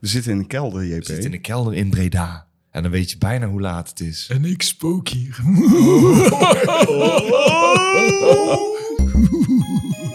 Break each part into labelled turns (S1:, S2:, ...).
S1: We zitten in de kelder, JP.
S2: We zitten in de kelder in Breda. En dan weet je bijna hoe laat het is.
S3: En ik spook hier.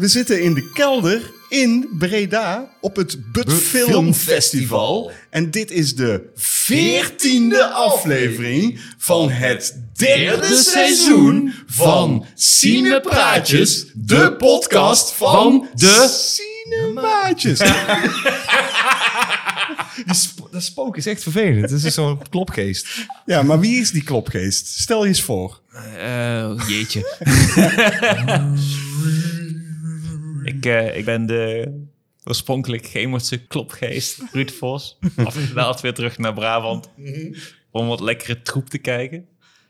S1: we zitten in de kelder in Breda op het But Film
S2: Film
S1: Festival.
S2: Festival.
S1: En dit is de veertiende aflevering van het derde seizoen van Cinepraatjes, de podcast van de Cinemaatjes.
S2: Dat spook is echt vervelend. Het is zo'n klopgeest.
S1: Ja, maar wie is die klopgeest? Stel je eens voor.
S3: Eh, jeetje. ik, eh, ik ben de oorspronkelijk Gemertse klopgeest, Ruud Vos. Afgedaald weer terug naar Brabant. Om wat lekkere troep te kijken.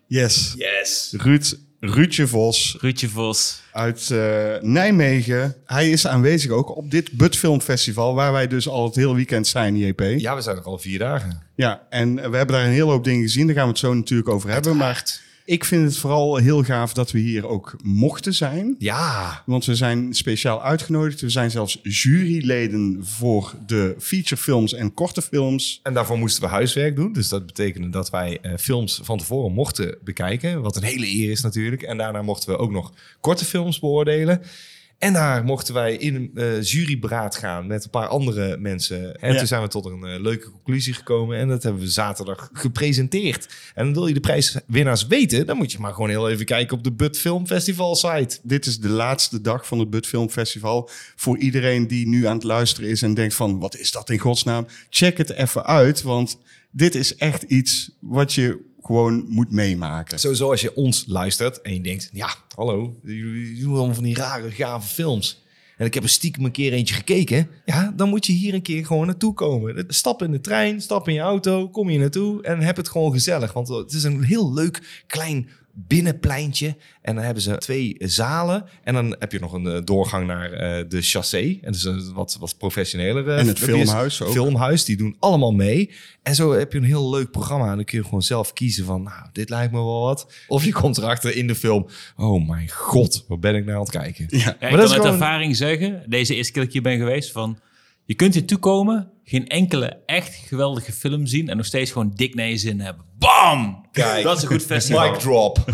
S1: Yes.
S3: Yes.
S1: Ruud, Ruudje Vos
S3: Ruudje Vos.
S1: uit eh, Nijmegen. Hij is aanwezig ook op dit But Film Festival, waar wij dus al het hele weekend zijn, JP.
S2: Ja, we zijn er al vier dagen.
S1: Ja, en we hebben daar een hele hoop dingen gezien. Daar gaan we het zo natuurlijk over hebben. Maar ik vind het vooral heel gaaf dat we hier ook mochten zijn.
S2: Ja.
S1: Want we zijn speciaal uitgenodigd. We zijn zelfs juryleden voor de featurefilms en korte films.
S2: En daarvoor moesten we huiswerk doen. Dus dat betekende dat wij eh, films van tevoren mochten bekijken. Wat een hele eer is natuurlijk. En daarna mochten we ook nog korte films beoordelen. En daar mochten wij in een eh, juryberaad gaan met een paar andere mensen. En
S1: Ja.
S2: toen zijn we tot een eh, leuke conclusie gekomen. En dat hebben we zaterdag gepresenteerd. En wil je de prijswinnaars weten, dan moet je maar gewoon heel even kijken op de But Film Festival site.
S1: Dit is de laatste dag van het But Film Festival. Voor iedereen die nu aan het luisteren is en denkt van... wat is dat in godsnaam? Check het even uit, want dit is echt iets wat je gewoon moet meemaken.
S2: Sowieso als je ons luistert en je denkt, ja, hallo, jullie doen allemaal van die rare, gave films. En ik heb er stiekem een keer eentje gekeken. Ja, dan moet je hier een keer gewoon naartoe komen. Stap in de trein, stap in je auto, kom hier naartoe en heb het gewoon gezellig. Want het is een heel leuk klein binnenpleintje. En dan hebben ze twee zalen. En dan heb je nog een eh, doorgang naar eh, de chassé. En dus een wat, wat professioneler.
S1: En het filmhuis ook.
S2: Filmhuis, die doen allemaal mee. En zo heb je een heel leuk programma. En dan kun je gewoon zelf kiezen van, nou, dit lijkt me wel wat. Of je komt erachter in de film, oh mijn god, wat ben ik nou aan het kijken?
S1: Ja.
S3: Ja, ik
S2: dat
S3: kan
S2: is
S3: uit
S2: gewoon-
S3: ervaring zeggen, deze eerste keer dat ik hier ben geweest, van je kunt hier toekomen, geen enkele echt geweldige film zien en nog steeds gewoon dik naar je zin hebben. Bam!
S2: Kijk.
S3: Dat is een goed festival.
S2: Mic drop.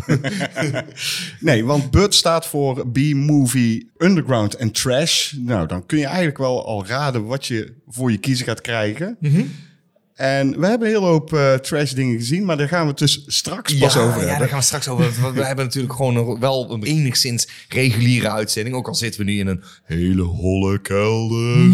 S1: Nee, want BUT staat voor B-Movie Underground en Trash. Nou, dan kun je eigenlijk wel al raden wat je voor je kiezen gaat krijgen.
S2: Mhm.
S1: En we hebben een hele hoop eh, trash dingen gezien, maar daar gaan we het dus straks pas over
S2: ja,
S1: hebben.
S2: daar gaan we straks over. Want we hebben natuurlijk gewoon nog wel een enigszins reguliere uitzending. Ook al zitten we nu in een hele holle kelder.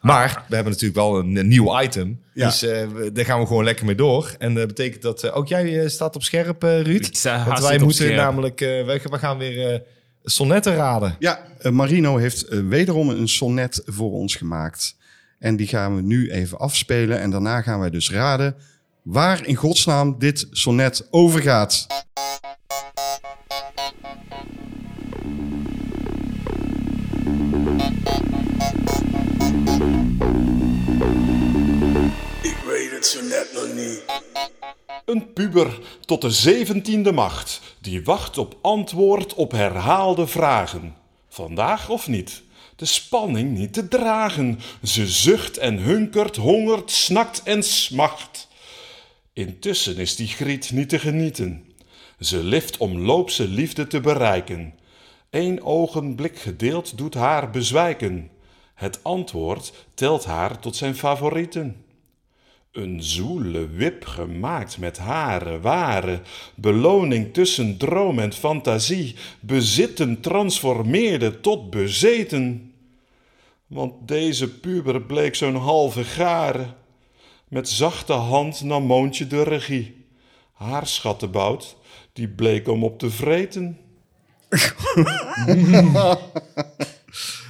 S2: maar we hebben natuurlijk wel een, een nieuw item.
S1: Ja.
S2: Dus eh, we- daar gaan we gewoon lekker mee door. En dat betekent dat eh, ook jij eh, staat op scherp, eh, Ruud.
S3: Ik sta
S2: Want wij
S3: op
S2: moeten
S3: scherp.
S2: namelijk, eh, we gaan weer eh sonnetten raden.
S1: Ja, eh, Marino heeft eh, wederom een sonnet voor ons gemaakt. En die gaan we nu even afspelen. En daarna gaan wij dus raden waar in godsnaam dit sonnet over gaat.
S4: Nog niet.
S5: Een puber tot de zeventiende macht, die wacht op antwoord op herhaalde vragen. Vandaag of niet? De spanning niet te dragen. Ze zucht en hunkert, hongert, snakt en smacht. Intussen is die griet niet te genieten. Ze lift om loopse liefde te bereiken. Eén ogenblik gedeeld doet haar bezwijken. Het antwoord telt haar tot zijn favorieten. Een zoele wip gemaakt met hare ware beloning tussen droom en fantasie, bezitten transformeerde tot bezeten. Want deze puber bleek zo'n halve gare. Met zachte hand nam Moontje de regie. Haar schattenbout, die bleek om op te vreten.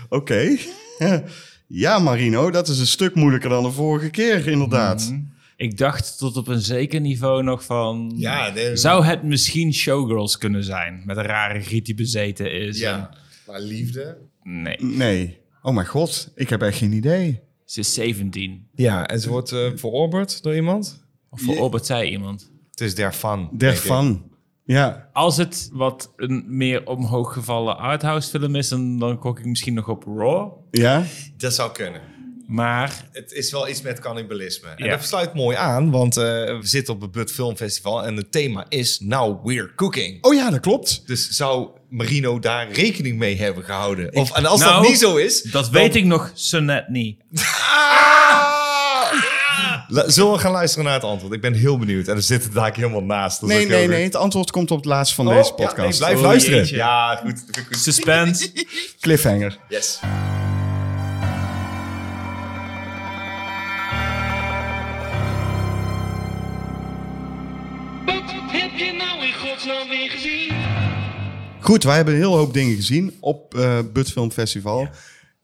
S1: Oké. ja, Marino, dat is een stuk moeilijker dan de vorige keer, inderdaad.
S3: Ik dacht tot op een zeker niveau nog van...
S2: Ja,
S3: Zou het misschien Showgirls kunnen zijn? Met een rare griet die bezeten is.
S2: Ja, maar liefde.
S3: Nee,
S1: Nee. Oh mijn god, ik heb echt geen idee.
S3: ze is 17.
S2: Ja, en ze wordt eh veroordeeld door iemand.
S3: Of verorberd zij iemand.
S2: Het is daarvan.
S1: Der van. Ja,
S3: Als het wat een meer omhooggevallen arthouse film is... dan, dan kok ik misschien nog op Raw.
S1: ja.
S2: Dat zou kunnen.
S3: Maar
S2: Het is wel iets met cannibalisme. En
S3: Ja.
S2: dat sluit mooi aan, want eh, we zitten op het Bud Film Festival en het thema is Now We're Cooking.
S1: Oh ja, dat klopt.
S2: Dus zou Marino daar rekening mee hebben gehouden? Of, en als
S3: Nou,
S2: dat niet zo is...
S3: dat
S2: dan-
S3: weet ik nog zo net niet.
S2: La- Zullen we gaan luisteren naar het antwoord? Ik ben heel benieuwd. En er zit het daar helemaal naast. Dat
S1: Nee, nee, nee. Het antwoord komt op het laatst van
S2: Oh,
S1: deze
S2: ja, nee,
S1: podcast.
S2: blijf
S3: Oh,
S2: luisteren.
S3: jeetje.
S2: Ja, goed. goed, goed.
S3: Suspense.
S1: Cliffhanger.
S2: Yes.
S6: Wat heb je nou in godsnaam weer gezien?
S1: Goed, wij hebben een heel hoop dingen gezien op eh Bud Film Festival.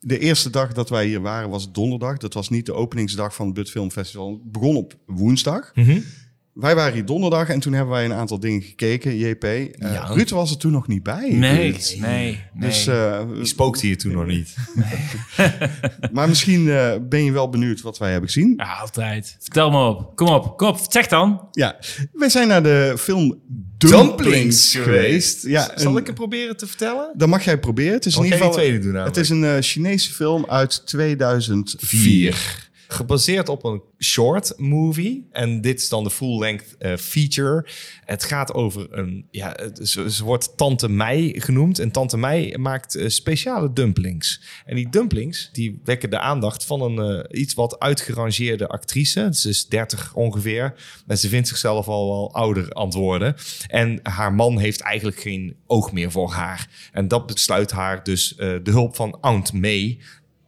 S1: De eerste dag dat wij hier waren was donderdag. Dat was niet de openingsdag van het Bud Film Festival. Het begon op woensdag. Wij waren hier donderdag en toen hebben wij een aantal dingen gekeken, JP. Eh,
S2: Ja.
S1: Ruud was er toen nog niet bij.
S3: Nee,
S1: Ruud.
S3: nee, nee.
S1: Dus, eh,
S2: Die spookte hier toen nog niet.
S1: maar misschien eh, ben je wel benieuwd wat wij hebben gezien.
S3: Ja, altijd. Vertel me op. Kom op, kom op. Zeg dan.
S1: Ja, wij zijn naar de film
S2: Dumplings
S1: Dumplings geweest. Ja,
S2: Zal
S1: een-
S2: ik het proberen te vertellen?
S1: Dat mag jij proberen. Het is in ieder geval.
S2: tweede doen
S1: het is een eh, Chinese film uit 2004.
S2: Gebaseerd op een short movie. En dit is dan de full-length eh, feature. Het gaat over een... Ja, ze, wordt Tante Mei genoemd. En Tante Mei maakt eh, speciale dumplings. En die dumplings die wekken de aandacht van een eh, iets wat uitgerangeerde actrice. Ze is 30 ongeveer. En ze vindt zichzelf al wel ouder antwoorden. En haar man heeft eigenlijk geen oog meer voor haar. En dat besluit haar dus de hulp van Aunt May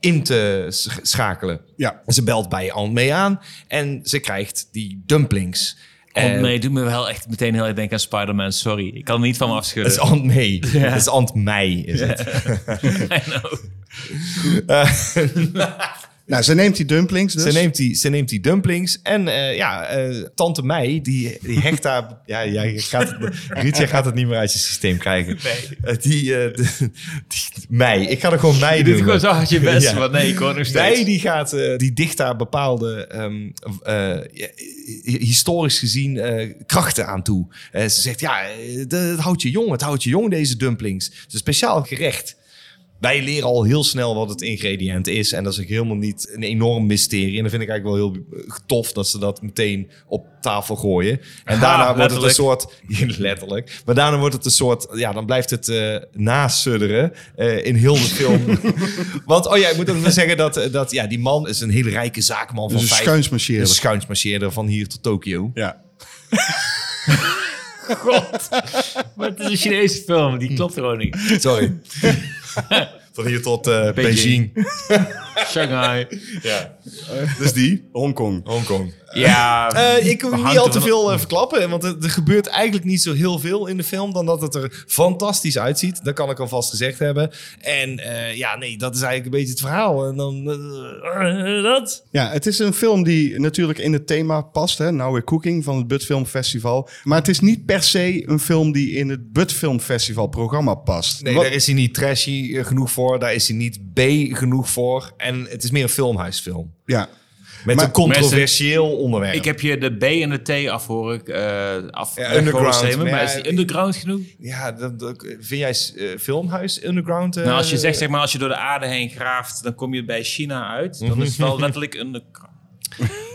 S2: in te sch- schakelen.
S1: Ja.
S2: Ze belt bij Aunt May aan en ze krijgt die dumplings.
S3: Oh,
S2: Eh,
S3: nee, doet me wel echt meteen heel erg denken aan Spider-Man. Sorry, ik kan er niet van me
S2: Dat
S3: afschudden.
S2: is Aunt May. Dat is Aunt May, is het.
S3: I know.
S1: Nou, ze neemt die dumplings dus.
S2: Ze, neemt die, ze neemt die dumplings en eh, ja, eh, tante Mei, die, die hecht daar... Ja, jij gaat het, Ruud, jij gaat het niet meer uit je systeem krijgen.
S3: Nee.
S2: Eh, die, eh, de- die Mei, ik ga er gewoon Mei
S3: Je
S2: doen.
S3: doet gewoon zo hard je best,
S2: Ja.
S3: maar nee, ik hoor nog steeds.
S2: Nee, die gaat, die dicht daar bepaalde, ehm, eh, ja, historisch gezien, eh, krachten aan toe. Eh, ze zegt, ja, het het houdt je jong, het houdt je jong, deze dumplings. Het is een speciaal gerecht. Wij leren al heel snel wat het ingrediënt is. En dat is ook helemaal niet een enorm mysterie. En dan vind ik eigenlijk wel heel tof dat ze dat meteen op tafel gooien. En
S3: Ha,
S2: daarna wordt het een soort... letterlijk. Maar daarna wordt het een soort... Ja, dan blijft het eh nasudderen eh, in heel de film. Want, oh ja, ik moet ook wel zeggen dat, eh, dat ja, die man is een hele rijke zaakman van
S1: Dus een
S2: vijf...
S1: schuinsmarcheerder.
S2: Een schuinsmarcheerder van hier tot Tokio.
S1: Ja.
S3: God. Maar het is een Chinese film, die klopt gewoon niet.
S2: Sorry. Van hier tot eh, Beijing.
S3: Beijing. Shanghai.
S2: Ja. Dus die.
S1: Hongkong.
S2: Hongkong.
S3: Ja,
S2: Eh, ik wil niet al te veel eh, verklappen, want er, er gebeurt eigenlijk niet zo heel veel in de film dan dat het er fantastisch uitziet. Dat kan ik alvast gezegd hebben. En eh, ja, nee, dat is eigenlijk een beetje het verhaal. En dan dat.
S1: Ja, het is een film die natuurlijk in het thema past. Hè? Now We're Cooking van het Bud Film Festival. Maar het is niet per se een film die in het Bud Film Festival programma past.
S2: Nee,
S1: Wat-
S2: daar is hij niet trashy genoeg voor. Daar is hij niet B genoeg voor. En het is meer een filmhuisfilm.
S1: Ja.
S2: Met
S1: Maar-
S2: een controversieel onderwerp.
S3: ik heb je de B en de T af horen ik, eh af
S2: Ja, underground,
S3: stemmen,
S2: maar ja,
S3: is die underground genoeg?
S2: Ja, dat, dat- vind jij eh, filmhuis underground? eh,
S3: nou, als je zegt, zeg maar, als je door de aarde heen graaft, dan kom je bij China uit. Dan is het wel letterlijk underground.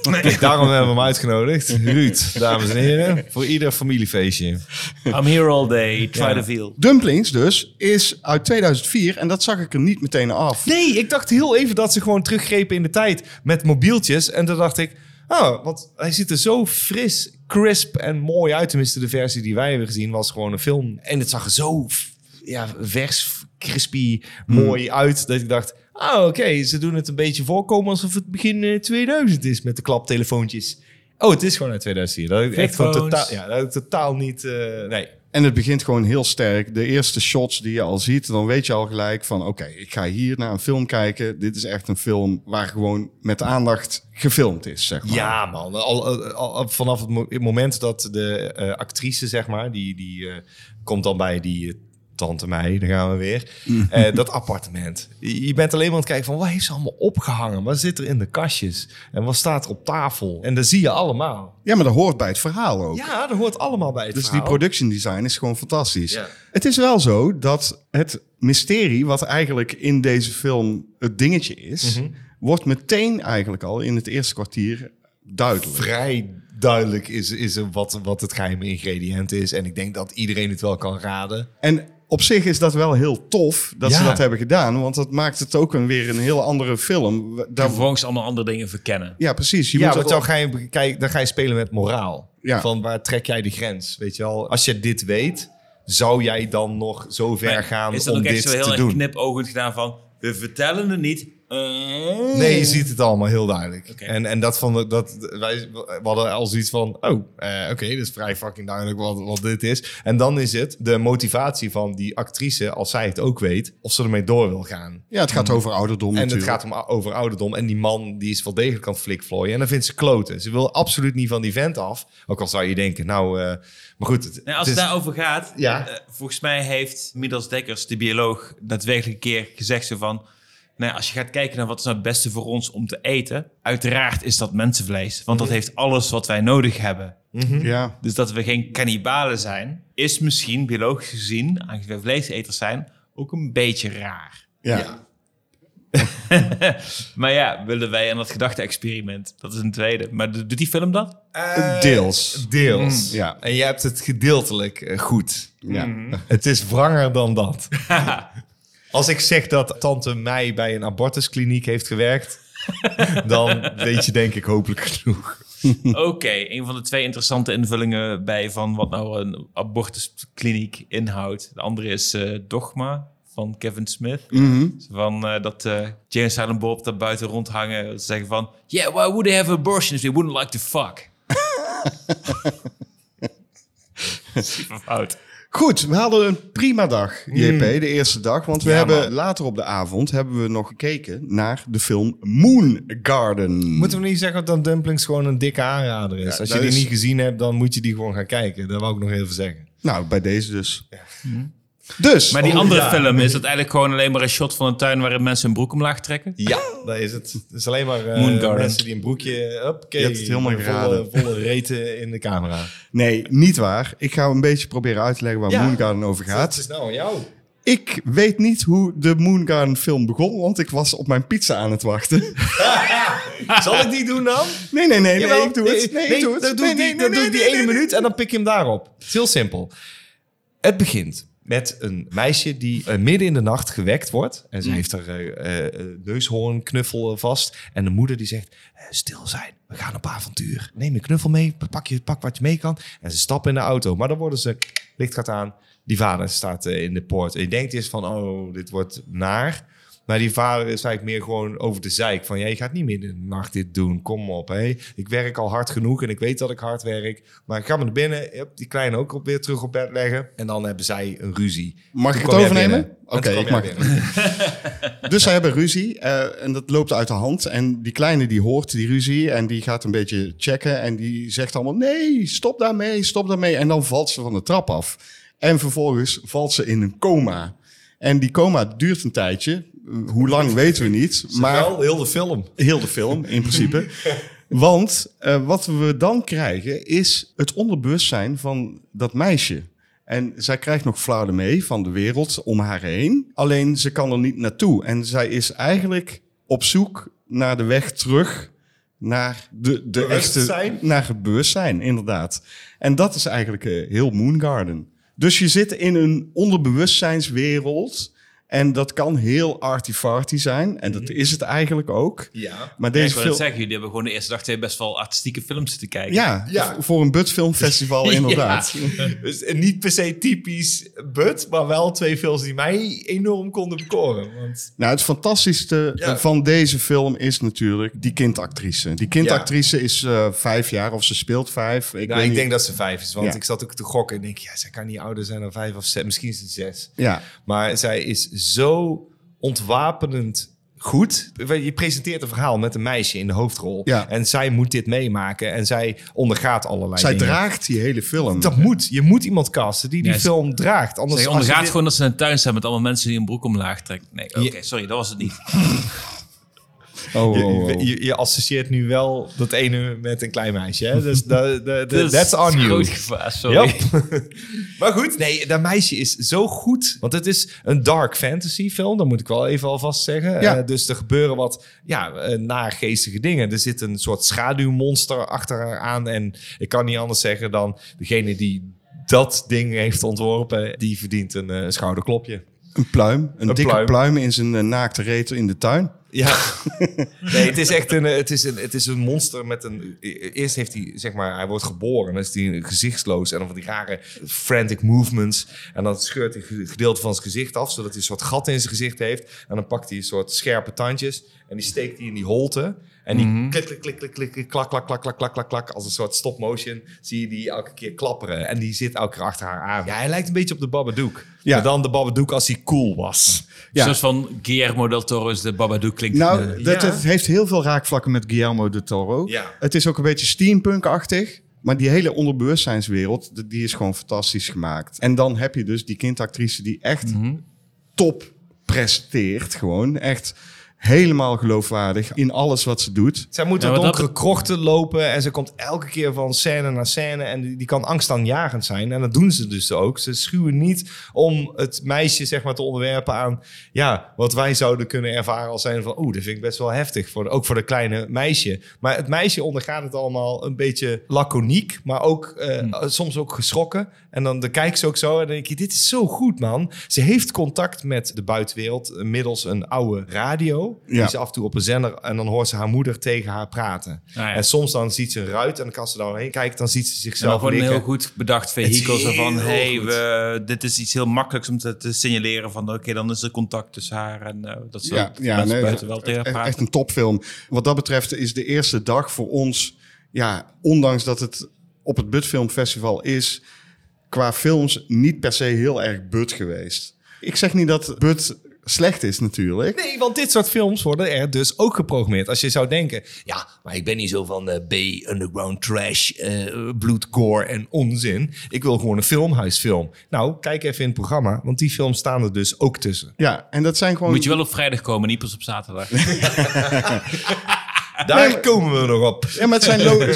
S2: Kijk, daarom hebben we hem uitgenodigd. Ruud, dames en heren. Voor ieder familiefeestje.
S3: I'm here all day, try
S2: Ja.
S3: to feel.
S1: Dumplings dus is uit 2004 en dat zag ik er niet meteen af.
S2: Nee, ik dacht heel even dat ze gewoon teruggrepen in de tijd met mobieltjes. En toen dacht ik, oh, want hij ziet er zo fris, crisp en mooi uit. Tenminste, de versie die wij hebben gezien was gewoon een film. En het zag er zo ja, vers, crispy, mooi uit. Dat ik dacht, oh, oké, ze doen het een beetje voorkomen alsof het begin eh, 2000 is met de klaptelefoontjes. Oh, het is gewoon uit 2004. Dat ik echt gewoon totaal, ja, dat ik totaal niet, eh, nee.
S1: En het begint gewoon heel sterk. De eerste shots die je al ziet, dan weet je al gelijk van... oké, ik ga hier naar een film kijken. Dit is echt een film waar gewoon met aandacht gefilmd is, zeg maar.
S2: Ja, man. Al, al- al- vanaf het mo- het moment dat de eh, actrice, zeg maar, die, die eh, komt dan bij die eh, tante mij, daar gaan we weer. Eh, dat appartement. Je bent alleen maar aan het kijken van, wat heeft ze allemaal opgehangen? Wat zit er in de kastjes? En wat staat er op tafel? En dat zie je allemaal.
S1: Ja, maar dat hoort bij het verhaal ook.
S2: Ja, dat hoort allemaal bij het
S1: Dus die
S2: verhaal.
S1: production design is gewoon fantastisch.
S2: Ja.
S1: Het is wel zo dat het mysterie, wat eigenlijk in deze film het dingetje is,
S2: Mhm.
S1: wordt meteen eigenlijk al in het eerste kwartier duidelijk.
S2: Vrij duidelijk is, is wat, wat het geheime ingrediënt is. En ik denk dat iedereen het wel kan raden.
S1: En op zich is dat wel heel tof dat ze dat hebben gedaan, want dat maakt het ook een, weer een heel andere film. Daar,
S3: vervolgens allemaal andere dingen verkennen.
S1: ja, precies. Je
S2: ja,
S1: moet
S2: want dan ga, je, kijk, dan ga je spelen met moraal.
S1: Ja.
S2: Van waar trek jij de grens? Weet je wel, als je dit weet, zou jij dan nog zo ver
S3: Maar
S2: gaan
S3: is dat
S2: om
S3: ook echt
S2: dit
S3: zo heel
S2: te
S3: erg
S2: doen?
S3: knipoogend gedaan van... We vertellen het niet. Eh.
S2: Nee, je ziet het allemaal heel duidelijk. En, en dat van de- dat wij we hadden al zoiets van: oh, eh, oké, dit is vrij fucking duidelijk wat, wat dit is. En dan is het de motivatie van die actrice, als zij het ook weet, of ze ermee door wil gaan.
S1: ja, het gaat over ouderdom
S2: En het gaat om, over ouderdom. En die man die is wel degelijk aan het flikvlooien. En dan vindt ze kloten. Ze wil absoluut niet van die vent af. Ook al zou je denken, nou, eh, maar goed. Het,
S3: Nou, als
S2: het
S3: het
S2: is-
S3: daarover gaat,
S2: Ja.
S3: eh, volgens mij heeft Midas Dekkers, de bioloog, daadwerkelijk een keer gezegd zo van... Nou, als je gaat kijken naar wat is nou het beste voor ons om te eten, uiteraard is dat mensenvlees. Want dat heeft alles wat wij nodig hebben.
S1: Ja,
S3: Dus dat we geen kannibalen zijn, is misschien biologisch gezien, aangezien wij vleeseters zijn, ook een beetje raar.
S1: ja.
S2: Ja.
S3: Maar ja, willen wij aan dat gedachte-experiment? Dat is een tweede. Maar doet die film dat?
S2: Eh,
S1: Deels.
S2: Deels.
S1: ja.
S2: En je hebt het gedeeltelijk eh, goed.
S1: Ja.
S2: Het is wranger dan dat. Als ik zeg dat tante mij bij een abortuskliniek heeft gewerkt, dan weet je denk ik hopelijk genoeg.
S3: Oké, een van de twee interessante invullingen bij van wat nou een abortuskliniek inhoudt. De andere is eh, Dogma van Kevin Smith. Van eh, dat eh James Silent Bob daar buiten rondhangen. Ze zeggen van, yeah, why would they have abortions? They wouldn't like to fuck. Super fout.
S1: Goed, we hadden een prima dag, JP, de eerste dag. Want we
S2: Ja,
S1: hebben
S2: man.
S1: later op de avond hebben we nog gekeken naar de film Moon Garden.
S2: Moeten we niet zeggen dat Dumplings gewoon een dikke aanrader is?
S1: Ja,
S2: Als je die
S1: is-
S2: niet gezien hebt, dan moet je die gewoon gaan kijken. Dat wou ik nog even zeggen.
S1: Nou, bij deze dus. Dus,
S3: Maar die
S2: Oh,
S3: andere
S2: ja.
S3: film, is dat eigenlijk gewoon alleen maar een shot van een tuin waarin mensen een broek omlaag trekken?
S2: Ja, dat is het. Het is alleen maar eh,
S3: Moon Garden.
S2: mensen die een broekje... Huppakee,
S1: Je hebt het helemaal
S2: volle,
S1: geraden.
S2: volle reten in de camera.
S1: nee, niet waar. Ik ga een beetje proberen uit te leggen waar
S2: Ja.
S1: Moon Garden over
S2: Het
S1: gaat.
S2: is nou aan jou.
S1: Ik weet niet hoe de Moon Garden film begon, want ik was op mijn pizza aan het wachten.
S2: Zal ik die doen dan?
S1: Nee, nee, nee, nee, ik doe het. Nee, ik doe het.
S2: Doe
S1: Nee,
S2: ik die,
S1: nee,
S2: dan
S1: nee,
S2: doe ik die
S1: nee,
S2: ene minuut en dan pik je hem daarop. Het is heel simpel. Het begint met een meisje die eh, midden in de nacht gewekt wordt. En ze heeft haar eh, eh, neushoornknuffel vast. En de moeder die zegt, stil zijn, we gaan op avontuur. Neem je knuffel mee, pak, je, pak wat je mee kan. En ze stappen in de auto. Maar dan worden ze, licht gaat aan. Die vader staat in de poort. En je denkt eerst van, oh, dit wordt naar. Maar die vader is eigenlijk meer gewoon over de zeik. Van, ja, je gaat niet midden in de nacht dit doen. Kom op, hé. Ik werk al hard genoeg en ik weet dat ik hard werk. Maar ik ga maar naar binnen. Die kleine ook op- weer terug op bed leggen. En dan hebben zij een ruzie.
S1: Mag ik het overnemen? Oké, ik mag. Dus zij hebben ruzie eh, en dat loopt uit de hand. En die kleine die hoort die ruzie en die gaat een beetje checken. En die zegt allemaal, nee, stop daarmee, stop daarmee. En dan valt ze van de trap af. En vervolgens valt ze in een coma. En die coma duurt een tijdje. Hoe lang weten we niet. Maar
S2: Wel, heel de film.
S1: heel de film in principe. Want eh, wat we dan krijgen is het onderbewustzijn van dat meisje. En zij krijgt nog flarden mee van de wereld om haar heen. Alleen ze kan er niet naartoe. En zij is eigenlijk op zoek naar de weg terug naar de, de echte... Naar het bewustzijn, inderdaad. En dat is eigenlijk eh, heel Moon Garden. Dus je zit in een onderbewustzijnswereld... En dat kan heel arty-farty zijn. En dat is het eigenlijk ook.
S2: Ja.
S1: Maar
S3: Ja, ik
S1: deze
S3: wil
S1: film...
S3: zeggen, jullie hebben gewoon de eerste dag twee best wel artistieke films te kijken.
S1: Ja, voor een Budfilmfestival inderdaad.
S2: Dus niet per se typisch Bud, maar wel twee films die mij enorm konden bekoren. Want
S1: Nou, het fantastischste
S2: Ja.
S1: van deze film is natuurlijk die kindactrice. Die kindactrice is eh, vijf jaar, of ze speelt vijf. Ik, niet.
S2: denk dat ze vijf is, want
S1: Ja.
S2: ik zat ook te gokken en denk, ja, zij kan niet ouder zijn dan vijf of zes, misschien is het zes.
S1: Ja,
S2: Maar zij is zo ontwapenend goed. Je presenteert een verhaal met een meisje in de hoofdrol.
S1: Ja.
S2: En zij moet dit meemaken. En zij ondergaat allerlei
S1: zij
S2: dingen.
S1: draagt die hele film.
S2: Dat moet. Je moet iemand casten die die
S3: Ja,
S2: film draagt. Anders
S3: Zij ondergaat
S2: dit-
S3: gewoon dat ze in een tuin staan met allemaal mensen die een broek omlaag trekken. Nee, oké,
S2: Ja.
S3: sorry, dat was het niet.
S1: Oh, oh,
S2: Je,
S1: oh.
S2: je, je associeert nu wel dat ene met een klein meisje. Hè? Dus da, da, da-
S3: Dat is
S2: that's on you.
S3: groot gevaar, sorry.
S2: Yep. maar goed, nee, dat meisje is zo goed. Want het is een dark fantasy film, dat moet ik wel even alvast zeggen.
S1: Ja.
S2: Eh, dus er gebeuren wat ja, eh, naargeestige dingen. Er zit een soort schaduwmonster achter haar aan. En ik kan niet anders zeggen dan degene die dat ding heeft ontworpen, die verdient een eh, schouderklopje.
S1: Een pluim, een,
S2: Een
S1: dikke pluim.
S2: pluim.
S1: in zijn eh, naakte reet in de tuin.
S2: Ja, nee, het is echt een, eh, het is een, het is een monster met een. Eerst heeft hij, zeg maar, hij wordt geboren, dan is hij gezichtsloos en dan van die rare frantic movements. En dan scheurt hij een gedeelte van zijn gezicht af, zodat hij een soort gat in zijn gezicht heeft. En dan pakt hij een soort scherpe tandjes en die steekt hij in die holte. En die klik, klik, klik, klik, klik, klik, klak, klak, klak, klak, klak, klak, klak, als een soort stop motion zie je die elke keer klapperen. En die zit elke keer achter haar aan. Ja, hij lijkt een beetje op de Babadook.
S1: Ja.
S2: Maar dan de Babadook als hij cool was.
S1: Ja.
S3: Zoals van Guillermo del Toro's De Babadook klinkt.
S1: Nou,
S3: eh,
S1: dat,
S2: ja.
S1: het heeft heel veel raakvlakken met Guillermo de Toro.
S2: Ja.
S1: Het is ook een beetje steampunk-achtig. Maar die hele onderbewustzijnswereld, die is gewoon fantastisch gemaakt. En dan heb je dus die kindactrice die echt top presteert. Gewoon echt helemaal geloofwaardig in alles wat ze doet.
S2: Zij moet
S3: Ja,
S2: door
S3: maar dat
S2: donkere krochten lopen en ze komt elke keer van scène naar scène en die, die kan angstaanjagend zijn. En dat doen ze dus ook. Ze schuwen niet om het meisje zeg maar te onderwerpen aan ja, wat wij zouden kunnen ervaren als zijn van oeh, dat vind ik best wel heftig, voor de- ook voor de kleine meisje. Maar het meisje ondergaat het allemaal een beetje laconiek, maar ook eh, soms ook geschrokken. En dan, dan kijkt ze ook zo en dan denk je, dit is zo goed man. Ze heeft contact met de buitenwereld eh, middels een oude radio.
S1: Ja.
S2: Die ze af en toe op een zender en dan hoort ze haar moeder tegen haar praten.
S3: ja.
S2: En soms dan ziet ze een ruit en dan kan ze daar heen kijken, dan ziet ze zichzelf
S3: gewoon een heel goed bedacht vehikel.
S2: Is
S3: Zo van, hey, we, dit is iets heel makkelijks om te, te signaleren van... oké, dan is er contact tussen haar en eh, dat ze
S1: Ja, ja nee,
S3: buiten wel tegen haar
S1: echt,
S3: praten.
S1: echt een topfilm. Wat dat betreft is de eerste dag voor ons, ja, ondanks dat het op het Budfilmfestival is, qua films niet per se heel erg Bud geweest. Ik zeg niet dat Bud slecht is natuurlijk.
S2: Nee, want dit soort films worden er dus ook geprogrammeerd. Als je zou denken, ja, maar ik ben niet zo van eh, B-underground trash, eh bloed, gore en onzin. Ik wil gewoon een filmhuisfilm. Nou, kijk even in het programma, want die films staan er dus ook tussen.
S1: Ja, en dat zijn gewoon...
S3: Moet je wel op vrijdag komen, niet pas op zaterdag.
S2: Daar komen we nog op.
S1: Ja, maar het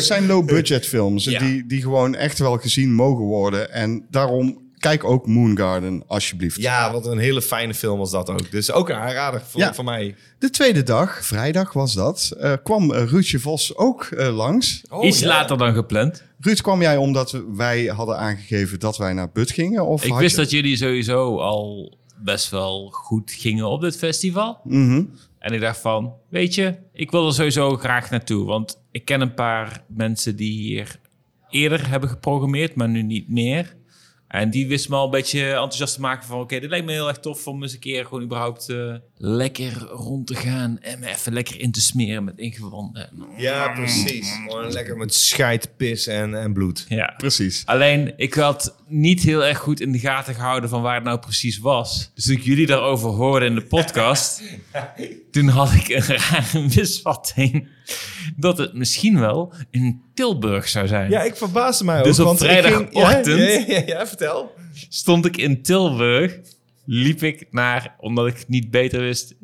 S1: zijn low, low-budget films
S3: Ja.
S1: die, die gewoon echt wel gezien mogen worden. En daarom kijk ook Moon Garden, alsjeblieft.
S2: Ja, wat een hele fijne film was dat ook. Dus ook een aanrader voor,
S1: Ja.
S2: voor mij.
S1: De tweede dag, vrijdag was dat, eh, kwam eh, Ruudje Vos ook eh, langs.
S3: Iets later dan gepland.
S1: Ruud, kwam jij omdat wij hadden aangegeven dat wij naar But gingen? Of
S3: Ik wist
S1: je-
S3: dat jullie sowieso al best wel goed gingen op dit festival.
S1: Mhm.
S3: En ik dacht van, weet je, ik wil er sowieso graag naartoe. Want ik ken een paar mensen die hier eerder hebben geprogrammeerd, maar nu niet meer. En die wisten me al een beetje enthousiast te maken van... oké, dit lijkt me heel erg tof om eens een keer gewoon überhaupt eh, lekker rond te gaan... en me even lekker in te smeren met ingewanden.
S2: Ja, precies. Gewoon lekker met scheid, pis en, en bloed.
S3: Ja,
S1: Precies.
S3: Alleen, ik had niet heel erg goed in de gaten gehouden van waar het nou precies was. Dus toen ik jullie daarover hoorde in de podcast, toen had ik een rare misvatting dat het misschien wel in Tilburg zou zijn.
S2: Ja, ik verbaasde mij ook.
S3: Dus op
S2: want ik ging-
S3: vrijdagochtend-
S2: Ja, ja, ja, vertel.
S3: Stond ik in Tilburg, liep ik naar, omdat ik niet beter wist.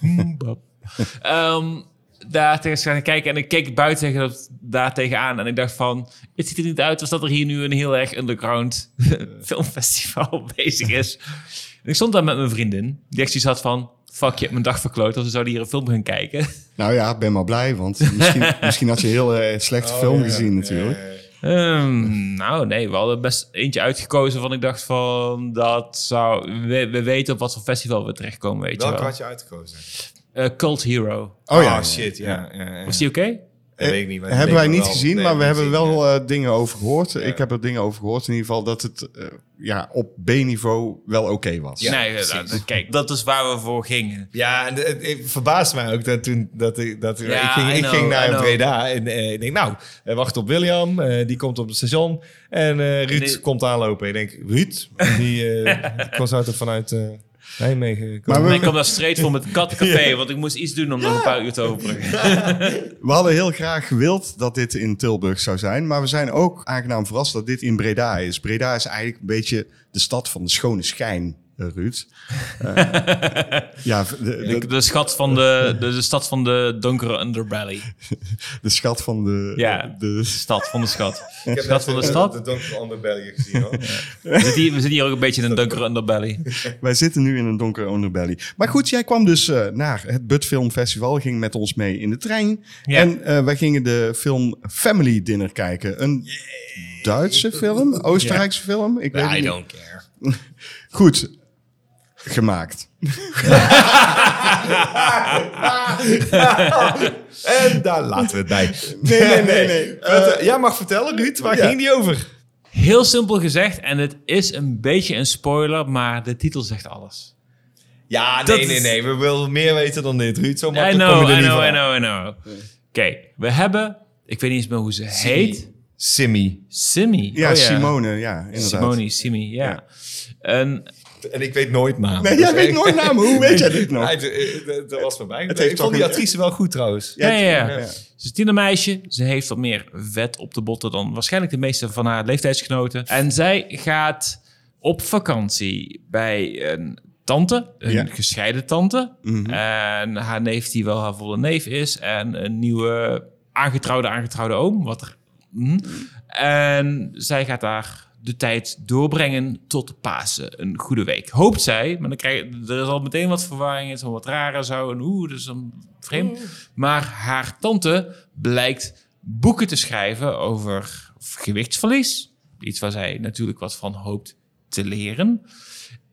S3: Mm, bab. Ehm, daar tegen gaan kijken en ik keek buiten tegen dat, daar tegenaan en ik dacht van, het ziet er niet uit als dat er hier nu een heel erg underground filmfestival bezig is. En ik stond daar met mijn vriendin, die echt zoiets had van, fuck, je hebt mijn dag verkloot, als we zouden hier een film gaan kijken.
S1: Nou ja, ik ben maar blij, want misschien, misschien had je een heel eh, slechte film gezien natuurlijk.
S3: Ehm, nou, nee, we hadden best eentje uitgekozen van ik dacht van dat zou... We, we weten op wat voor festival we terechtkomen, weet je
S2: Welke
S3: wel.
S2: had je uitgekozen?
S3: Eh, Cult Hero.
S1: Oh ja,
S2: shit, ja. ja, ja.
S3: Was die oké?
S2: Dat weet ik niet. maar
S1: hebben wij niet
S2: wel-
S1: gezien,
S2: nee,
S1: maar we hebben
S2: gezien,
S1: wel
S2: ja.
S1: eh, dingen over gehoord. Ik heb er dingen over gehoord in ieder geval dat het eh, ja, op B-niveau wel oké was.
S2: Ja,
S3: nee, eh, nou, kijk, dat is waar we voor gingen.
S2: Ja, en het, het verbaasde mij ook dat toen dat ik dat
S3: Ja,
S2: ik, ging, ik
S3: know,
S2: ging naar. Breda en eh, ik denk nou, eh, wacht op William, eh, die komt op het station en eh, Ruud komt aanlopen. Ik denk Ruud, die eh die was uit vanuit eh Nijmegen.
S1: Maar we-
S3: ik kwam daar straight voor met katcafé, want ik moest iets doen om nog een paar uur te openen.
S1: We hadden heel graag gewild dat dit in Tilburg zou zijn, maar we zijn ook aangenaam verrast dat dit in Breda is. Breda is eigenlijk een beetje de stad van de schone schijn, Ruud. Eh, ja, de, de,
S3: De, de schat van de, de, de stad van de donkere underbelly.
S1: de schat van de...
S3: Ja.
S1: de
S3: Stad van de schat.
S2: ik heb
S3: Schat van de
S2: de,
S3: stad.
S2: de donkere underbelly gezien hoor.
S3: We zitten, hier, we zitten hier ook een beetje in een donkere underbelly.
S1: Wij zitten nu in een donkere underbelly. Maar goed, jij kwam dus eh, naar het Bud Film Festival, ging met ons mee in de trein.
S3: Ja.
S1: En eh, wij gingen de film Family Dinner kijken. Een Duitse film, Oostenrijkse film. Ik weet
S2: I
S1: niet.
S2: don't care.
S1: Goed, gemaakt.
S2: En daar laten we het bij.
S1: Nee, nee, nee, nee.
S2: Vertel- Jij mag vertellen Ruud, waar
S1: ja.
S2: ging die over?
S3: Heel simpel gezegd, en het is een beetje een spoiler, maar de titel zegt alles.
S2: Ja,
S3: Dat
S2: nee, nee, nee. We willen meer weten dan dit, Ruud. Zo
S3: I
S2: makkelijk
S3: know,
S2: kom je er
S3: I
S2: niet
S3: know, I know, I know. Oké, we hebben, ik weet niet eens meer hoe ze heet.
S2: Simmy.
S3: Simi.
S1: Ja,
S3: Oh
S1: Simone, ja, inderdaad.
S3: Simone, Simi, ja.
S1: Ja.
S3: En
S2: En ik weet nooit naam.
S1: Nee, jij weet nooit namen. Hoe weet jij dit nog?
S2: Het- Dat was bij mij.
S1: Het heeft
S2: ik vond die actrice wel goed trouwens.
S3: Ja, ja, ja.
S1: ja.
S3: Ze is een tienermeisje. Ze heeft wat meer vet op de botten dan waarschijnlijk de meeste van haar leeftijdsgenoten. En zij gaat op vakantie bij een tante, een
S1: Ja.
S3: gescheiden tante.
S1: Mhm.
S3: En haar neef die wel haar volle neef is. En een nieuwe aangetrouwde, aangetrouwde oom. Wat er, mhm. En zij gaat daar de tijd doorbrengen tot Pasen. Een goede week. Hoopt zij. Maar dan krijg je, er is al meteen wat verwarring. Het is al wat raar zo. En dat is een vreemd. Maar haar tante blijkt boeken te schrijven over gewichtsverlies. Iets waar zij natuurlijk wat van hoopt te leren.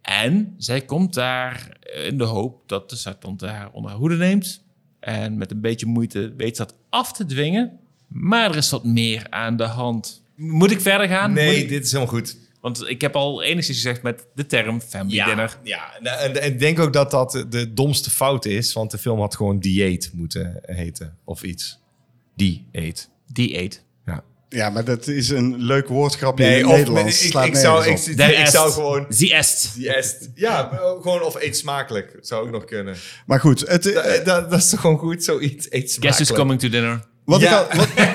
S3: En zij komt daar in de hoop dat de tante haar onder haar hoede neemt. En met een beetje moeite weet ze dat af te dwingen. Maar er is wat meer aan de hand. Moet ik verder gaan?
S2: Nee,
S3: ik-
S2: dit is helemaal goed.
S3: Want ik heb al enigszins gezegd met de term family dinner.
S2: ja. Nou, En, en ik denk ook dat dat de domste fout is. Want de film had gewoon dieet moeten heten. Of iets. Dieet.
S3: Die eet.
S2: Ja.
S1: Ja, maar dat is een leuk woordgrapje in
S2: Nee,
S1: het
S2: of
S1: Nederlands.
S2: ik, ik, zou, ik, zou gewoon...
S3: Die est.
S2: Die est. Ja, gewoon of eet smakelijk. Zou ook nog kunnen.
S1: Maar goed, het,
S2: Dat,
S1: eh,
S2: dat, dat is toch gewoon goed, zoiets. Eet
S3: Guess
S2: smakelijk.
S3: is coming to dinner.
S1: Wat
S2: Ja.
S1: ik al, wat,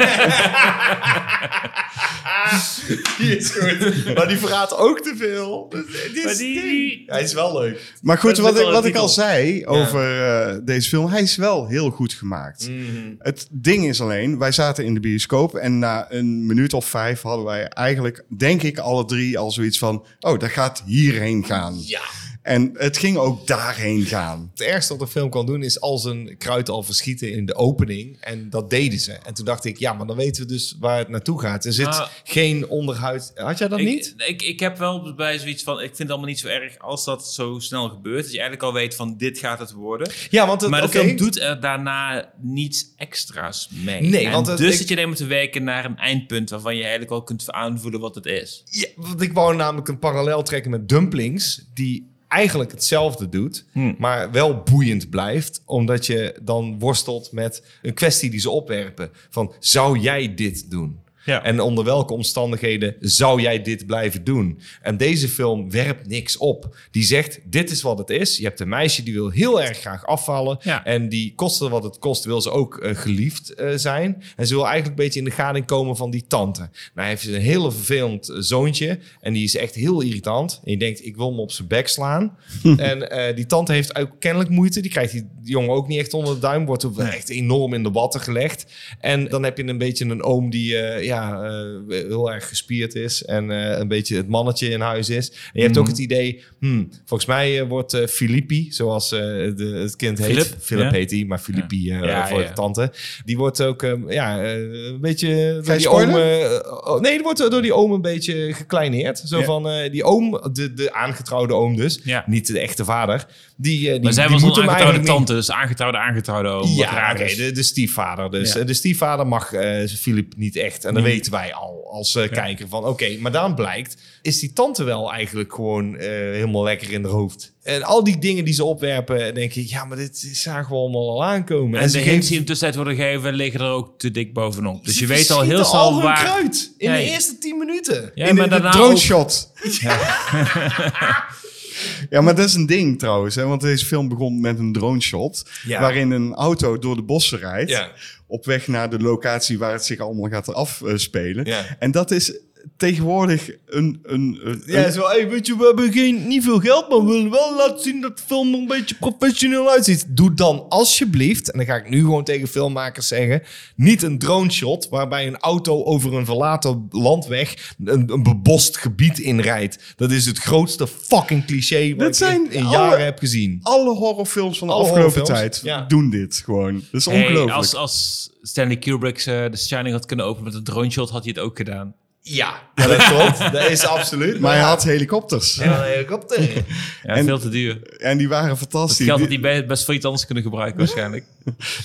S2: Die is goed. Maar die verraadt ook te veel. Dus, dit is
S3: die-.
S2: Hij is wel leuk.
S1: maar goed, wat, ik, wat ik al zei over eh, deze film, hij is wel heel goed gemaakt. Het ding is alleen, wij zaten in de bioscoop en na een minuut of vijf hadden wij eigenlijk, denk ik, alle drie al zoiets van, oh, dat gaat hierheen gaan.
S2: Ja.
S1: En het ging ook daarheen gaan.
S2: Het ergste wat een film kan doen is als een kruid al verschieten in de opening. En dat deden ze. En toen dacht ik, ja, maar dan weten we dus waar het naartoe gaat. Er zit geen onderhuid. Had jij dat
S3: ik,
S2: niet?
S3: Ik, ik heb wel bij zoiets van, ik vind het allemaal niet zo erg als dat zo snel gebeurt. Dat je eigenlijk al weet van, dit gaat het worden.
S2: Ja, want het,
S3: Maar de film doet er daarna niets extra's mee.
S2: Nee,
S3: En
S2: want het-
S3: dus
S2: ik-
S3: zit je alleen te werken naar een eindpunt waarvan je eigenlijk al kunt aanvoelen wat het is.
S2: Ja, want ik wou namelijk een parallel trekken met Dumplings, die eigenlijk hetzelfde doet,
S3: Hmm.
S2: maar wel boeiend blijft, omdat je dan worstelt met een kwestie die ze opwerpen. Van, zou jij dit doen?
S3: Ja.
S2: En onder welke omstandigheden zou jij dit blijven doen? En deze film werpt niks op. Die zegt, dit is wat het is. Je hebt een meisje die wil heel erg graag afvallen.
S3: Ja.
S2: En die koste wat het kost, wil ze ook eh, geliefd eh, zijn. En ze wil eigenlijk een beetje in de gading komen van die tante. Nou heeft ze een hele vervelend eh, zoontje. En die is echt heel irritant. En je denkt, ik wil hem op zijn bek slaan. en die tante heeft ook kennelijk moeite. Die krijgt die jongen ook niet echt onder de duim. Wordt ook echt enorm in de watten gelegd. En dan heb je een beetje een oom die... ja, eh, heel erg gespierd is en eh, een beetje het mannetje in huis is. En je hebt ook het idee, hmm, volgens mij eh, wordt Filippi, zoals de, het kind heet,
S3: Philip,
S2: heet hij, maar Filippi voor de tante, die wordt ook ja, een beetje door die oom, oh, nee, die wordt door die oom een beetje gekleineerd. Zo van die oom, de, de aangetrouwde oom dus,
S3: Ja.
S2: niet de echte vader. Die, die,
S3: Maar zij
S2: die
S3: was een aangetrouwde tante, dus aangetrouwde, aangetrouwde oom.
S2: ja, oké, de, de stiefvader. Dus
S3: Ja.
S2: De stiefvader mag Filip niet echt. En dat
S3: Nee.
S2: weten wij al als eh, kijker van oké. maar dan blijkt, is die tante wel eigenlijk gewoon eh, helemaal lekker in haar hoofd. En al die dingen die ze opwerpen, denk ik, ja, maar dit zagen we allemaal al aankomen.
S3: En de
S2: ze
S3: hints
S2: geeft-
S3: die in de tussentijd worden gegeven, liggen er ook te dik bovenop. Dus
S2: ze
S3: je weet al heel snel
S2: al
S3: waar...
S2: kruid in
S3: Nee.
S2: de eerste tien minuten.
S3: Ja,
S1: in
S3: maar
S1: de,
S3: daarna
S1: de drone
S3: ook-
S1: shot. Ja. maar dat is een ding trouwens. Hè? Want deze film begon met een drone shot.
S2: Ja.
S1: Waarin een auto door de bossen rijdt.
S2: Ja.
S1: Op weg naar de locatie waar het zich allemaal gaat afspelen.
S2: Ja.
S1: En dat is tegenwoordig een... een, een
S2: Ja, zo, hey, weet je, we hebben geen, niet veel geld, maar we willen wel laten zien dat de film er een beetje professioneel uitziet. Doe dan alsjeblieft, en dan ga ik nu gewoon tegen filmmakers zeggen, niet een drone shot waarbij een auto over een verlaten landweg een, een bebost gebied inrijdt. Dat is het grootste fucking cliché wat
S1: Dat
S2: ik
S1: zijn
S2: in, in
S1: alle-
S2: jaren heb gezien.
S1: Alle horrorfilms van de
S2: Alle
S1: afgelopen tijd
S2: ja.
S1: doen dit gewoon. Dat is
S3: Hey,
S1: ongelooflijk.
S3: als, als Stanley Kubrick eh, The Shining had kunnen openen met een drone shot, had hij het ook gedaan.
S2: Ja, ja dat klopt. Dat is absoluut.
S1: Maar hij had helikopters.
S2: Ja, een helikopter.
S3: Ja,
S1: En-
S3: veel te duur.
S1: En die waren
S3: Dat
S1: fantastisch.
S3: geld had
S1: Die-
S3: hij be- best voor iets anders kunnen gebruiken waarschijnlijk.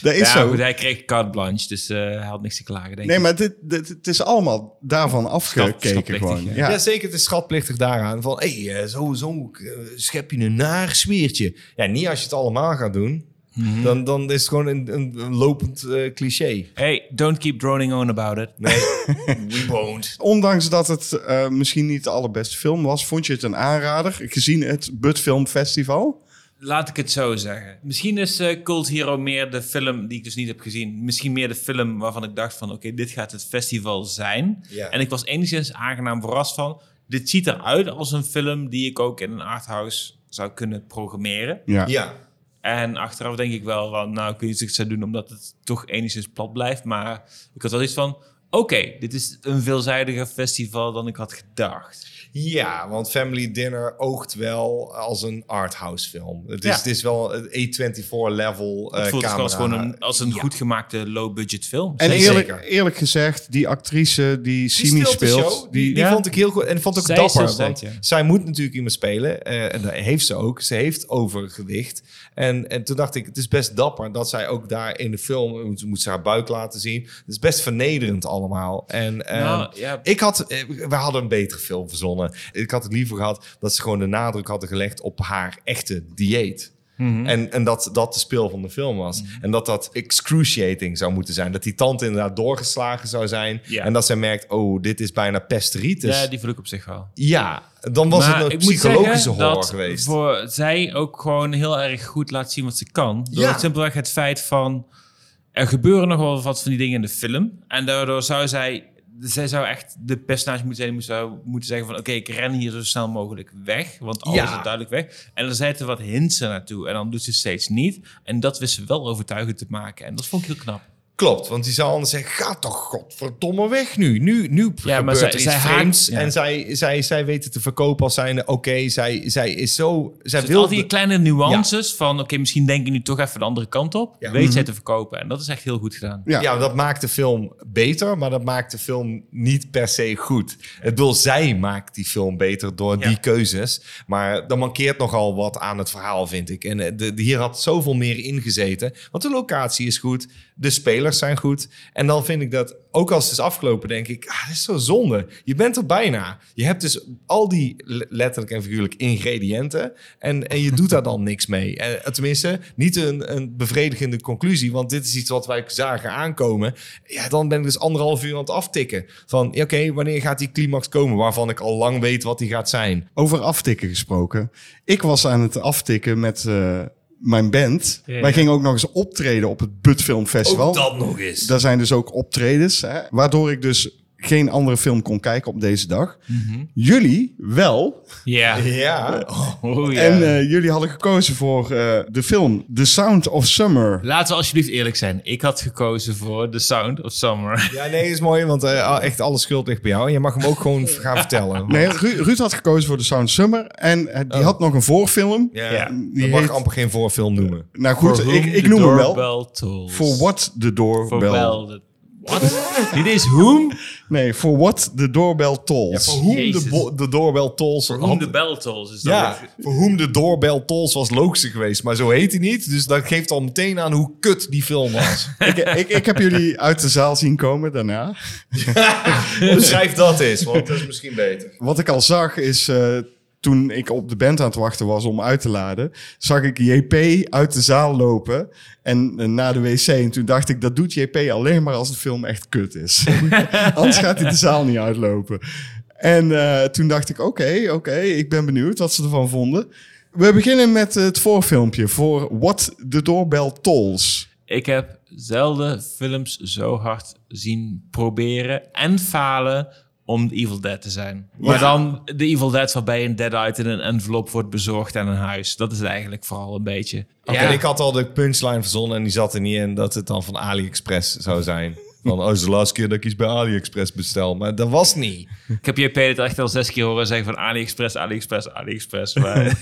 S1: dat is
S3: ja,
S1: zo.
S3: goed, hij kreeg carte blanche, dus eh, hij had niks te klagen, denk
S1: Nee,
S3: ik.
S1: maar dit, dit, het is allemaal daarvan afgekeken gewoon.
S3: ja.
S1: Ja.
S2: Ja. zeker. Het is schatplichtig daaraan. Van, hé, hey, eh, zo, zo eh, schep je een naar sfeertje. Ja, niet als je het allemaal gaat doen.
S3: Mhm.
S2: dan, dan is het gewoon een, een, een lopend eh, cliché.
S3: Hey, don't keep droning on about it.
S2: Nee, we won't.
S1: Ondanks dat het eh, misschien niet de allerbeste film was, vond je het een aanrader gezien het Bud Film Festival?
S3: Laat ik het zo zeggen. Misschien is eh, Cult Hero meer de film die ik dus niet heb gezien. Misschien meer de film waarvan ik dacht van... oké, dit gaat het festival zijn.
S2: Ja.
S3: En ik was enigszins aangenaam verrast van... dit ziet eruit als een film die ik ook in een arthouse zou kunnen programmeren.
S1: Ja.
S2: Ja.
S3: En achteraf denk ik wel van... nou, niet of ik het zou doen omdat het toch enigszins plat blijft. Maar ik had wel iets van... oké, dit is een veelzijdiger festival dan ik had gedacht.
S2: Ja, want Family Dinner oogt wel als een arthouse film. Het is,
S3: Ja.
S2: het is wel een A24 level
S3: Het
S2: eh
S3: voelt
S2: camera.
S3: als gewoon een, als een
S2: Ja.
S3: goed gemaakte low-budget film.
S1: En
S2: Zeker.
S1: eerlijk, eerlijk gezegd, die actrice die Simi speelt,
S2: show,
S1: die,
S2: die,
S3: Ja.
S2: vond ik heel goed. En vond ook
S3: Zij
S2: dapper. want zij moet natuurlijk iemand spelen. eh, en dat heeft ze ook. Ze heeft overgewicht. En, en toen dacht ik, het is best dapper dat zij ook daar in de film... moet, moet ze haar buik laten zien. Het is best vernederend allemaal. En eh,
S3: Nou, ja.
S2: ik had... eh, we hadden een betere film verzonnen. Ik had het liever gehad dat ze gewoon de nadruk hadden gelegd... op haar echte dieet.
S3: Mhm.
S2: En, en dat dat de speel van de film was. En dat dat excruciating zou moeten zijn. Dat die tand inderdaad doorgeslagen zou zijn.
S3: Ja.
S2: En dat zij merkt, oh, dit is bijna pesteritis.
S3: Ja, die voel ik op zich wel.
S2: Ja, dan was
S3: Maar
S2: het een psychologische horror
S3: dat
S2: geweest.
S3: voor zij ook gewoon heel erg goed laat zien wat ze kan. Door
S2: Ja.
S3: simpelweg het feit van... Er gebeuren nog wel wat van die dingen in de film. En daardoor zou zij... Zij zou echt de personage moeten zijn zou moeten zeggen van... Oké, ik ren hier zo snel mogelijk weg. Want alles
S2: Ja.
S3: is duidelijk weg. En er zitten wat hints er naartoe. En dan doet ze steeds niet. En dat wist ze wel overtuigend te maken. En dat vond ik heel knap.
S2: Klopt, want die zou anders zeggen, ga toch godverdomme weg nu. Nu, nu
S3: Ja, maar zij- zij haakt- ja.
S2: En zij, zij, zij weten te verkopen als zijnde, oké, zij, zij is zo... Zij
S3: Dus
S2: wil
S3: al die kleine nuances van... Oké, misschien denk je nu toch even de andere kant op.
S2: Ja.
S3: Weet
S2: Mhm.
S3: zij te verkopen. En dat is echt heel goed gedaan.
S1: Ja.
S2: Dat maakt de film beter, maar dat maakt de film niet per se goed. Het bedoel, zij maakt die film beter door die keuzes. Maar er mankeert nogal wat aan het verhaal, vind ik. En eh, de, de- hier had zoveel meer ingezeten. Want de locatie is goed, de zijn goed. En dan vind ik dat, ook als het is afgelopen, denk ik... Ah, dit is zo zonde. Je bent er bijna. Je hebt dus al die le- letterlijk en figuurlijk ingrediënten. En, en je doet daar dan niks mee. En, tenminste, niet een, een bevredigende conclusie. Want dit is iets wat wij zagen aankomen. Ja, dan ben ik dus anderhalf uur aan het aftikken. Van, oké, wanneer gaat die climax komen? Waarvan ik al lang weet wat die gaat zijn.
S1: Over aftikken gesproken. Ik was aan het aftikken met eh, mijn band.
S3: Ja,
S1: Wij
S3: ja.
S1: gingen ook nog eens optreden op het Bud Film Festival.
S2: Ook dat nog eens.
S1: Daar zijn dus ook optredens. Hè, waardoor ik dus geen andere film kon kijken op deze dag. Jullie wel.
S3: Ja.
S2: Ja.
S3: Oh, ja.
S1: En eh, jullie hadden gekozen voor eh, de film The Sound of Summer.
S3: Laten we alsjeblieft eerlijk zijn. Ik had gekozen voor The Sound of Summer.
S2: Ja, nee, is mooi, want eh, echt alle schuld ligt bij jou. En je mag hem ook gewoon gaan vertellen.
S1: Nee, Ru- Ruud had gekozen voor The Sound of Summer. En die had nog een voorfilm.
S2: Ja,
S3: Ja.
S2: die
S1: Die
S2: mag
S1: heet-
S2: amper geen voorfilm noemen.
S1: Nou goed, ik, ik noem hem wel.
S3: tolls.
S1: For what the
S3: For
S1: doorbell...
S3: the- Wat? Dit is whom?
S1: Nee, for what the doorbell tolls.
S2: Voor whom de,
S3: Jezus.
S2: bo- de doorbell tolls...
S3: For whom the bell tolls. Is dat
S2: Ja, voor whom de doorbell tolls was logischer geweest. Maar zo heet hij niet. Dus dat geeft al meteen aan hoe kut die film was.
S1: ik, ik, ik heb jullie uit de zaal zien komen daarna.
S2: Beschrijf dat eens, want dat is misschien beter.
S1: Wat ik al zag is, eh, toen ik op de band aan het wachten was om uit te laden, zag ik JP uit de zaal lopen en eh, naar de wc. En toen dacht ik, dat doet JP alleen maar als de film echt kut is. Anders gaat hij de zaal niet uitlopen. En eh, toen dacht ik, oké, oké, ik ben benieuwd wat ze ervan vonden. We beginnen met het voorfilmpje voor What the Doorbell Tolls.
S3: Ik heb zelden films zo hard zien proberen en falen om The Evil Dead te zijn. Maar dan The Evil Dead waarbij een dead-eye in een envelop wordt bezorgd aan een huis. Dat is het eigenlijk vooral een beetje.
S2: Oké, ik had al de punchline verzonnen en die zat er niet in dat het dan van AliExpress zou zijn. Van, oh, is de laatste keer dat ik iets bij AliExpress bestel. Maar dat was niet.
S3: Ik heb JP het echt al zes keer horen zeggen van AliExpress, AliExpress, AliExpress. Maar,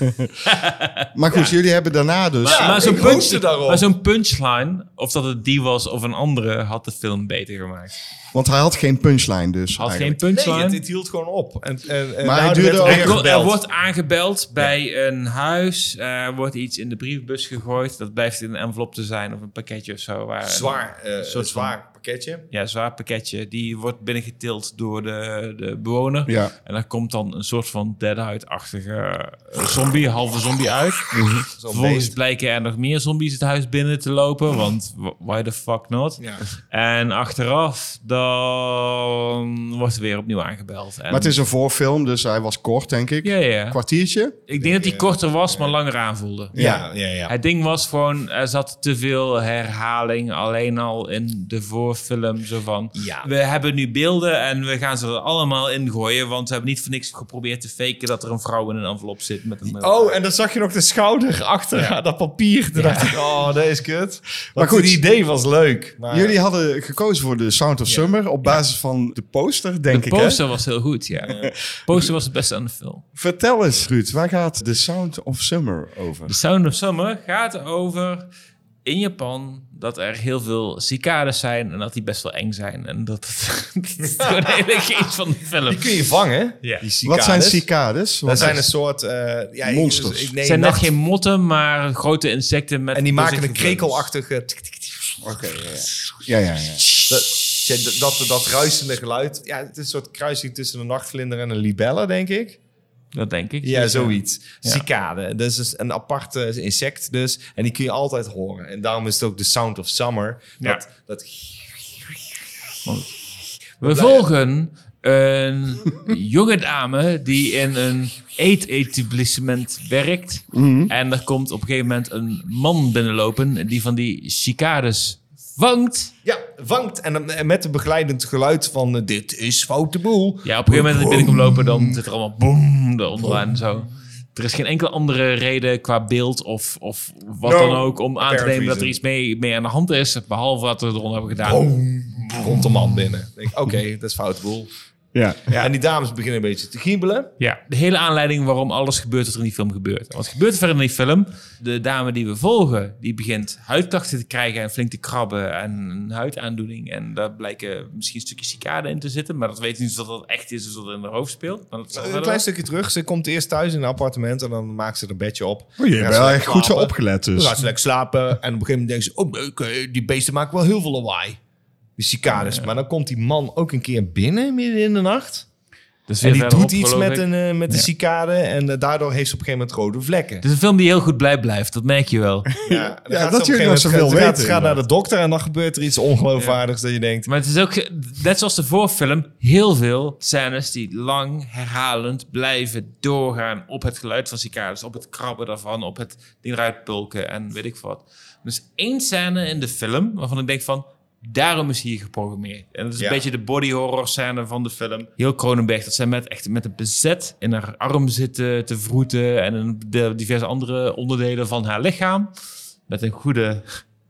S1: Maar goed, jullie hebben daarna dus...
S3: maar, maar zo'n punch, punchline, of dat het die was of een andere, had de film beter gemaakt.
S1: Want hij had geen punchline dus
S3: Had geen
S1: eigenlijk.
S3: punchline.
S2: Nee, het, het hield gewoon op. En, en, en
S1: Maar hij duurde ook-
S2: er
S3: Er, wordt aangebeld bij een huis. Er wordt iets in de brievenbus gegooid. Dat blijft in een envelop te zijn of een pakketje of zo. Waar
S2: zwaar, eh,
S3: een soort
S2: zwaar pakketje.
S3: ja, zwaar pakketje. Die wordt binnengetild door de, de bewoner.
S1: Ja.
S3: En daar komt dan een soort van deadite-achtige eh, zombie, halve zombie uit.
S2: Zo'n
S3: Vervolgens blijken er nog meer zombies het huis binnen te lopen. Want why the fuck not?
S2: Ja.
S3: En achteraf dan wordt er weer opnieuw aangebeld. En,
S1: Maar het is een voorfilm, dus hij was kort, denk ik.
S3: Ja, ja.
S1: Kwartiertje.
S3: Ik denk dat die korter was, maar langer aanvoelde.
S2: Ja, ja, ja.
S3: Het ding was gewoon, er zat te veel herhaling alleen al in de voorfilm. Zo van,
S2: Ja.
S3: we hebben nu beelden en we gaan ze er allemaal in gooien. Want we hebben niet voor niks geprobeerd te faken dat er een vrouw in een envelop zit met een...
S2: Oh, en dan zag je nog de schouder achter dat papier. Toen dacht ik, oh, dat is kut. Maar
S1: Maar
S2: goed, het idee was leuk. Maar
S1: Jullie hadden gekozen voor de Sound of Summer op basis van de poster, denk
S3: de
S1: ik. Hè?
S3: poster was heel goed, ja. De poster was het beste aan de film.
S1: Vertel eens, Ruud, waar gaat The Sound of Summer over?
S3: The Sound of Summer gaat over in Japan dat er heel veel cicades zijn en dat die best wel eng zijn. En dat, dat is gewoon hele geest van de film.
S2: die kun je vangen,
S3: Ja.
S2: die
S1: Wat zijn
S2: cicades. Dat
S1: Wat
S2: zijn een soort... eh ja, ik-
S1: Monsters.
S2: Ik, nee,
S3: Het zijn net
S2: nacht-
S3: geen motten, maar grote insecten met...
S2: En die maken een krekelachtige... tik, tik, tik.
S1: Oké, ja, ja. ja, ja, ja.
S2: Dat, dat, dat, dat ruisende geluid. Ja, het is een soort kruising tussen een nachtvlinder en een libelle, denk ik.
S3: Dat denk ik.
S2: Ja, zoiets.
S3: Ja.
S2: Cicade. Dat is dus een apart eh, insect dus. En die kun je altijd horen. En daarom is het ook de Sound of Summer.
S3: Ja.
S2: Dat, dat,
S3: We volgen een jonge dame die in een eetetablissement werkt. En er komt op een gegeven moment een man binnenlopen die van die cicades vangt.
S2: ja, vangt. En en met een begeleidend geluid van... eh, dit is foute boel.
S3: Ja, op een gegeven moment dat hij binnenkomt lopen, dan zit er allemaal boom eronder en zo. Er is geen enkele andere reden qua beeld of, of wat
S2: No
S3: dan ook om aan te nemen dat er iets mee, mee aan de hand is. Behalve wat we eronder hebben gedaan.
S2: Komt de man binnen. Ik Denk, Oké, dat is foute boel.
S1: Ja.
S2: En die dames beginnen een beetje te giebelen.
S3: Ja, de hele aanleiding waarom alles gebeurt wat er in die film gebeurt. Wat gebeurt er verder in die film? De dame die we volgen, die begint huidklachten te krijgen en flink te krabben en een huidaandoening. En daar blijken misschien een stukje cicade in te zitten, maar dat weet niet of dat echt is of dat in haar hoofd speelt. Maar dat zal
S2: Een klein stukje terug. Ze komt eerst thuis in een appartement en dan maakt ze er een bedje op.
S1: Oh, je
S2: Dan ze
S1: wel echt goed zo opgelet
S2: Dan
S1: dus.
S2: gaat ze lekker slapen. En op een gegeven moment denkt ze... Oh, die beesten maken wel heel veel lawaai. Die cicades. Maar dan komt die man ook een keer binnen midden in de nacht.
S3: Dus
S2: En die doet iets met, een, eh, met de
S3: Ja.
S2: cicade. En eh, daardoor heeft ze op een gegeven moment rode vlekken.
S3: Het is een film die heel goed blij blijft, dat merk je wel.
S2: Ja,
S1: Ja,
S2: gaat
S1: dat
S2: ze op een
S1: jullie nog
S2: gegeven
S1: zoveel
S2: gaat,
S1: weten,
S2: ze gaat naar de dokter en dan gebeurt er iets ongeloofwaardigs dat je denkt...
S3: Maar het is ook, net zoals de voorfilm, heel veel scènes die lang herhalend blijven doorgaan op het geluid van cicades, op het krabben daarvan, op het ding eruit pulken en weet ik wat. Dus één scène in de film waarvan ik denk van, Daarom is hij hier geprogrammeerd. En dat is
S2: Ja.
S3: een beetje de body horror scène van de film. Heel Cronenberg, dat zij met, echt met een bezet in haar arm zitten te vroeten... en de diverse andere onderdelen van haar lichaam. Met een goede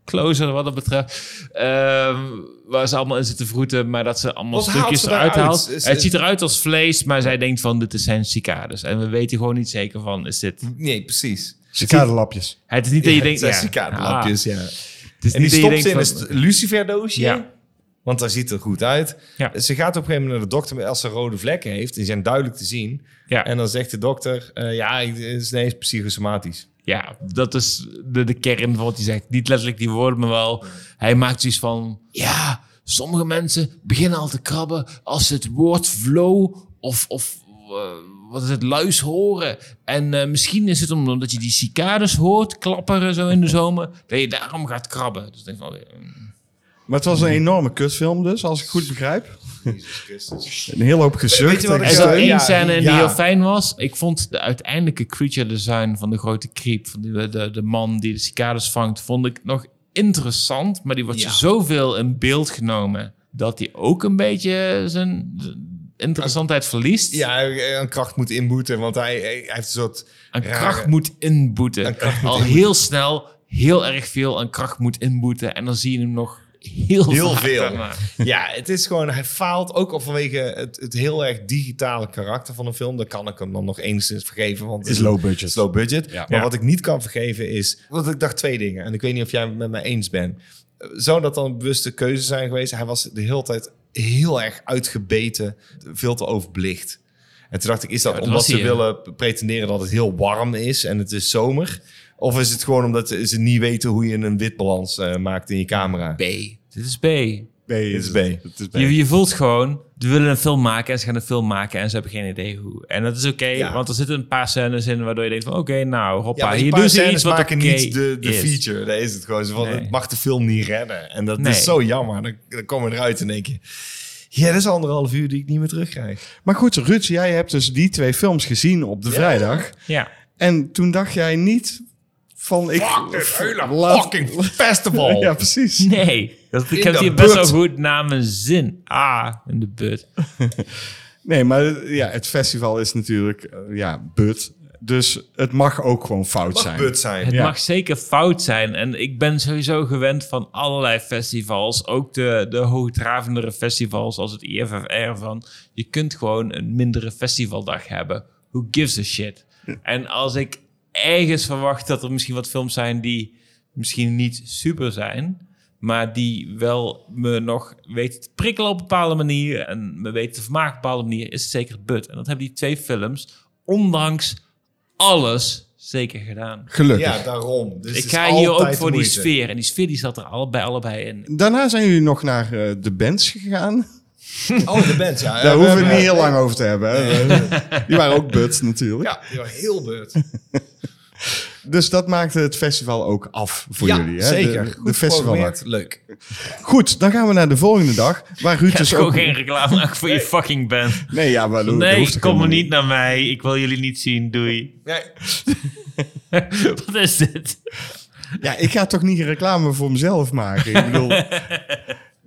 S3: closer wat dat betreft. Ehm, waar ze allemaal in zitten vroeten, maar dat ze allemaal
S2: Wat haalt
S3: stukjes
S2: ze
S3: eruit haalt.
S2: Is-
S3: het ziet eruit als vlees, maar zij denkt van dit zijn cicades. En we weten gewoon niet zeker van, is dit...
S2: Nee, precies.
S1: Cicadelapjes.
S3: Het is niet dat je
S2: Ja,
S3: denkt...
S2: het zijn
S3: ja,
S2: cicadelapjes,
S3: ah,
S2: ja.
S3: Is
S2: En die stopt ze in een luciferdoosje.
S3: Ja.
S2: Want daar ziet het er goed uit.
S3: Ja.
S2: Ze gaat op een gegeven moment naar de dokter als ze rode vlekken heeft. Die zijn duidelijk te zien.
S3: Ja.
S2: En dan zegt de dokter, eh, ja, het is ineens psychosomatisch.
S3: Ja, dat is de, de kern van wat hij zegt. Niet letterlijk die woorden, maar wel... Hij maakt zoiets van... Ja, sommige mensen beginnen al te krabben als ze het woord flow of... of eh, wat is het, luis horen. En eh, misschien is het omdat je die cicades hoort klapperen zo in de zomer... dat je daarom gaat krabben. Dus ik denk van... eh,
S1: Maar het was een enorme kutfilm dus, als ik goed begrijp.
S2: Jezus Christus.
S1: Een hele hoop
S2: Weet
S1: gezucht.
S2: je wat
S1: en
S3: Er één
S2: ja,
S3: scène in die
S2: ja.
S3: heel fijn was. Ik vond de uiteindelijke creature design van de grote creep... van de, de, de man die de cicades vangt... vond ik nog interessant. Maar die wordt
S2: Ja.
S3: zoveel in beeld genomen... dat hij ook een beetje zijn zijn interessantheid verliest.
S2: Ja, aan kracht moet inboeten, want hij, hij heeft een soort...
S3: Aan
S2: rare-
S3: kracht moet inboeten.
S2: Aan kracht moet
S3: Al
S2: inboeten.
S3: heel snel, heel erg veel aan kracht moet inboeten. En dan zie je hem nog heel,
S2: Heel veel. Ja, het is gewoon, hij faalt ook al vanwege het, het heel erg digitale karakter van een film. Dan kan ik hem dan nog enigszins vergeven, want het
S1: Is low budget.
S2: is low budget.
S1: Ja.
S2: Maar
S3: Ja.
S2: wat ik niet kan vergeven is, want ik dacht twee dingen. En ik weet niet of jij het met mij eens bent. Zou dat dan een bewuste keuze zijn geweest? Hij was de hele tijd heel erg uitgebeten, veel te overbelicht. En toen dacht ik, is dat
S3: Ja, dat
S2: omdat ze willen pretenderen dat het heel warm is en het is zomer? Of is het gewoon omdat ze niet weten hoe je een witbalans eh, maakt in je camera?
S3: B. Dit is B.
S1: B
S2: is B.
S1: Het is B.
S3: Je, je voelt gewoon, we willen een film maken en ze gaan een film maken en ze hebben geen idee hoe. En dat is oké,
S2: Ja.
S3: want er zitten een paar scènes in waardoor je denkt van oké, nou hoppa,
S2: Ja,
S3: hier
S2: paar
S3: doen ze
S2: scènes
S3: iets wat
S2: maken niet de, de
S3: is.
S2: feature. Dat is het gewoon. Van,
S3: Nee.
S2: Het mag de film niet redden. En dat
S3: Nee.
S2: is zo jammer. Dan, dan komen we eruit en denk je... Ja, dat is anderhalf uur die ik niet meer terugkrijg.
S1: Maar goed, Ruud, jij hebt dus die twee films gezien op de vrijdag.
S3: Ja.
S1: En toen dacht jij niet van... Ik,
S2: hele
S1: laat-
S2: fucking festival.
S1: Ja, precies.
S3: Nee, dat, ik
S2: In
S3: heb
S2: de
S3: hier best wel
S2: but.
S3: goed naar mijn zin. Ah, in de but.
S1: Nee, maar ja, het festival is natuurlijk, eh, ja, but. Dus het mag ook gewoon fout
S2: Mag
S1: zijn.
S2: but zijn.
S3: Het
S1: Ja.
S3: mag zeker fout zijn. En ik ben sowieso gewend van allerlei festivals. Ook de, de hoogdravendere festivals als het IFFR. Van, je kunt gewoon een mindere festivaldag hebben. Who gives a shit? En als ik ergens verwacht dat er misschien wat films zijn die misschien niet super zijn... maar die wel me nog weten te prikkelen op een bepaalde manier... en me weten te vermaken op een bepaalde manier... is het zeker But. En dat hebben die twee films, ondanks alles, zeker gedaan.
S1: Gelukkig.
S2: Ja, daarom. Dus
S3: Ik ga hier ook voor die
S2: moeite.
S3: sfeer. En die sfeer die zat er allebei, allebei in.
S1: Daarna zijn jullie nog naar eh, de bands gegaan.
S2: Oh, de band, ja.
S1: Daar
S2: Ja,
S1: hoeven we het niet heel lang over te hebben. hè. Die waren ook but natuurlijk.
S2: Ja, die waren heel but.
S1: Dus dat maakte het festival ook af voor
S2: ja,
S1: jullie. Hè?
S2: zeker.
S1: De,
S2: Goed
S1: de.
S2: Leuk.
S1: Goed, dan gaan we naar de volgende dag. Waar Ruud
S3: Ik
S1: dus ook...
S3: geen reclame maken voor je fucking band.
S1: Nee, ja, maar dat-
S3: Nee, kom maar
S1: helemaal
S3: niet naar mij. Ik wil jullie niet zien. Doei.
S2: Nee,
S3: Wat is dit?
S1: Ja, ik ga toch niet reclame voor mezelf maken. Ik bedoel...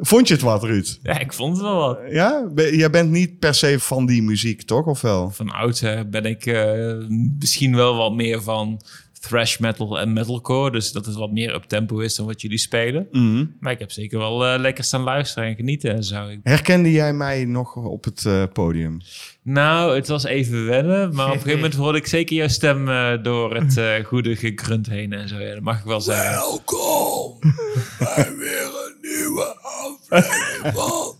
S1: Vond je het wat, Ruud?
S3: Ja, ik vond het wel wat.
S1: Ja? Ben- Jij bent niet per se van die muziek, toch? Of wel?
S3: Van oudsher ben ik eh, misschien wel wat meer van thrash metal en metalcore. Dus dat het wat meer up tempo is dan wat jullie spelen.
S1: Mhm.
S3: Maar ik heb zeker wel eh, lekker staan luisteren en genieten en zo.
S1: Herkende jij mij nog op het eh, podium?
S3: Nou, het was even wennen, maar op een gegeven moment hoorde ik zeker jouw stem door het goede gegrunt heen en zo. Ja, dat mag ik wel zeggen.
S4: Welkom bij weer een nieuwe.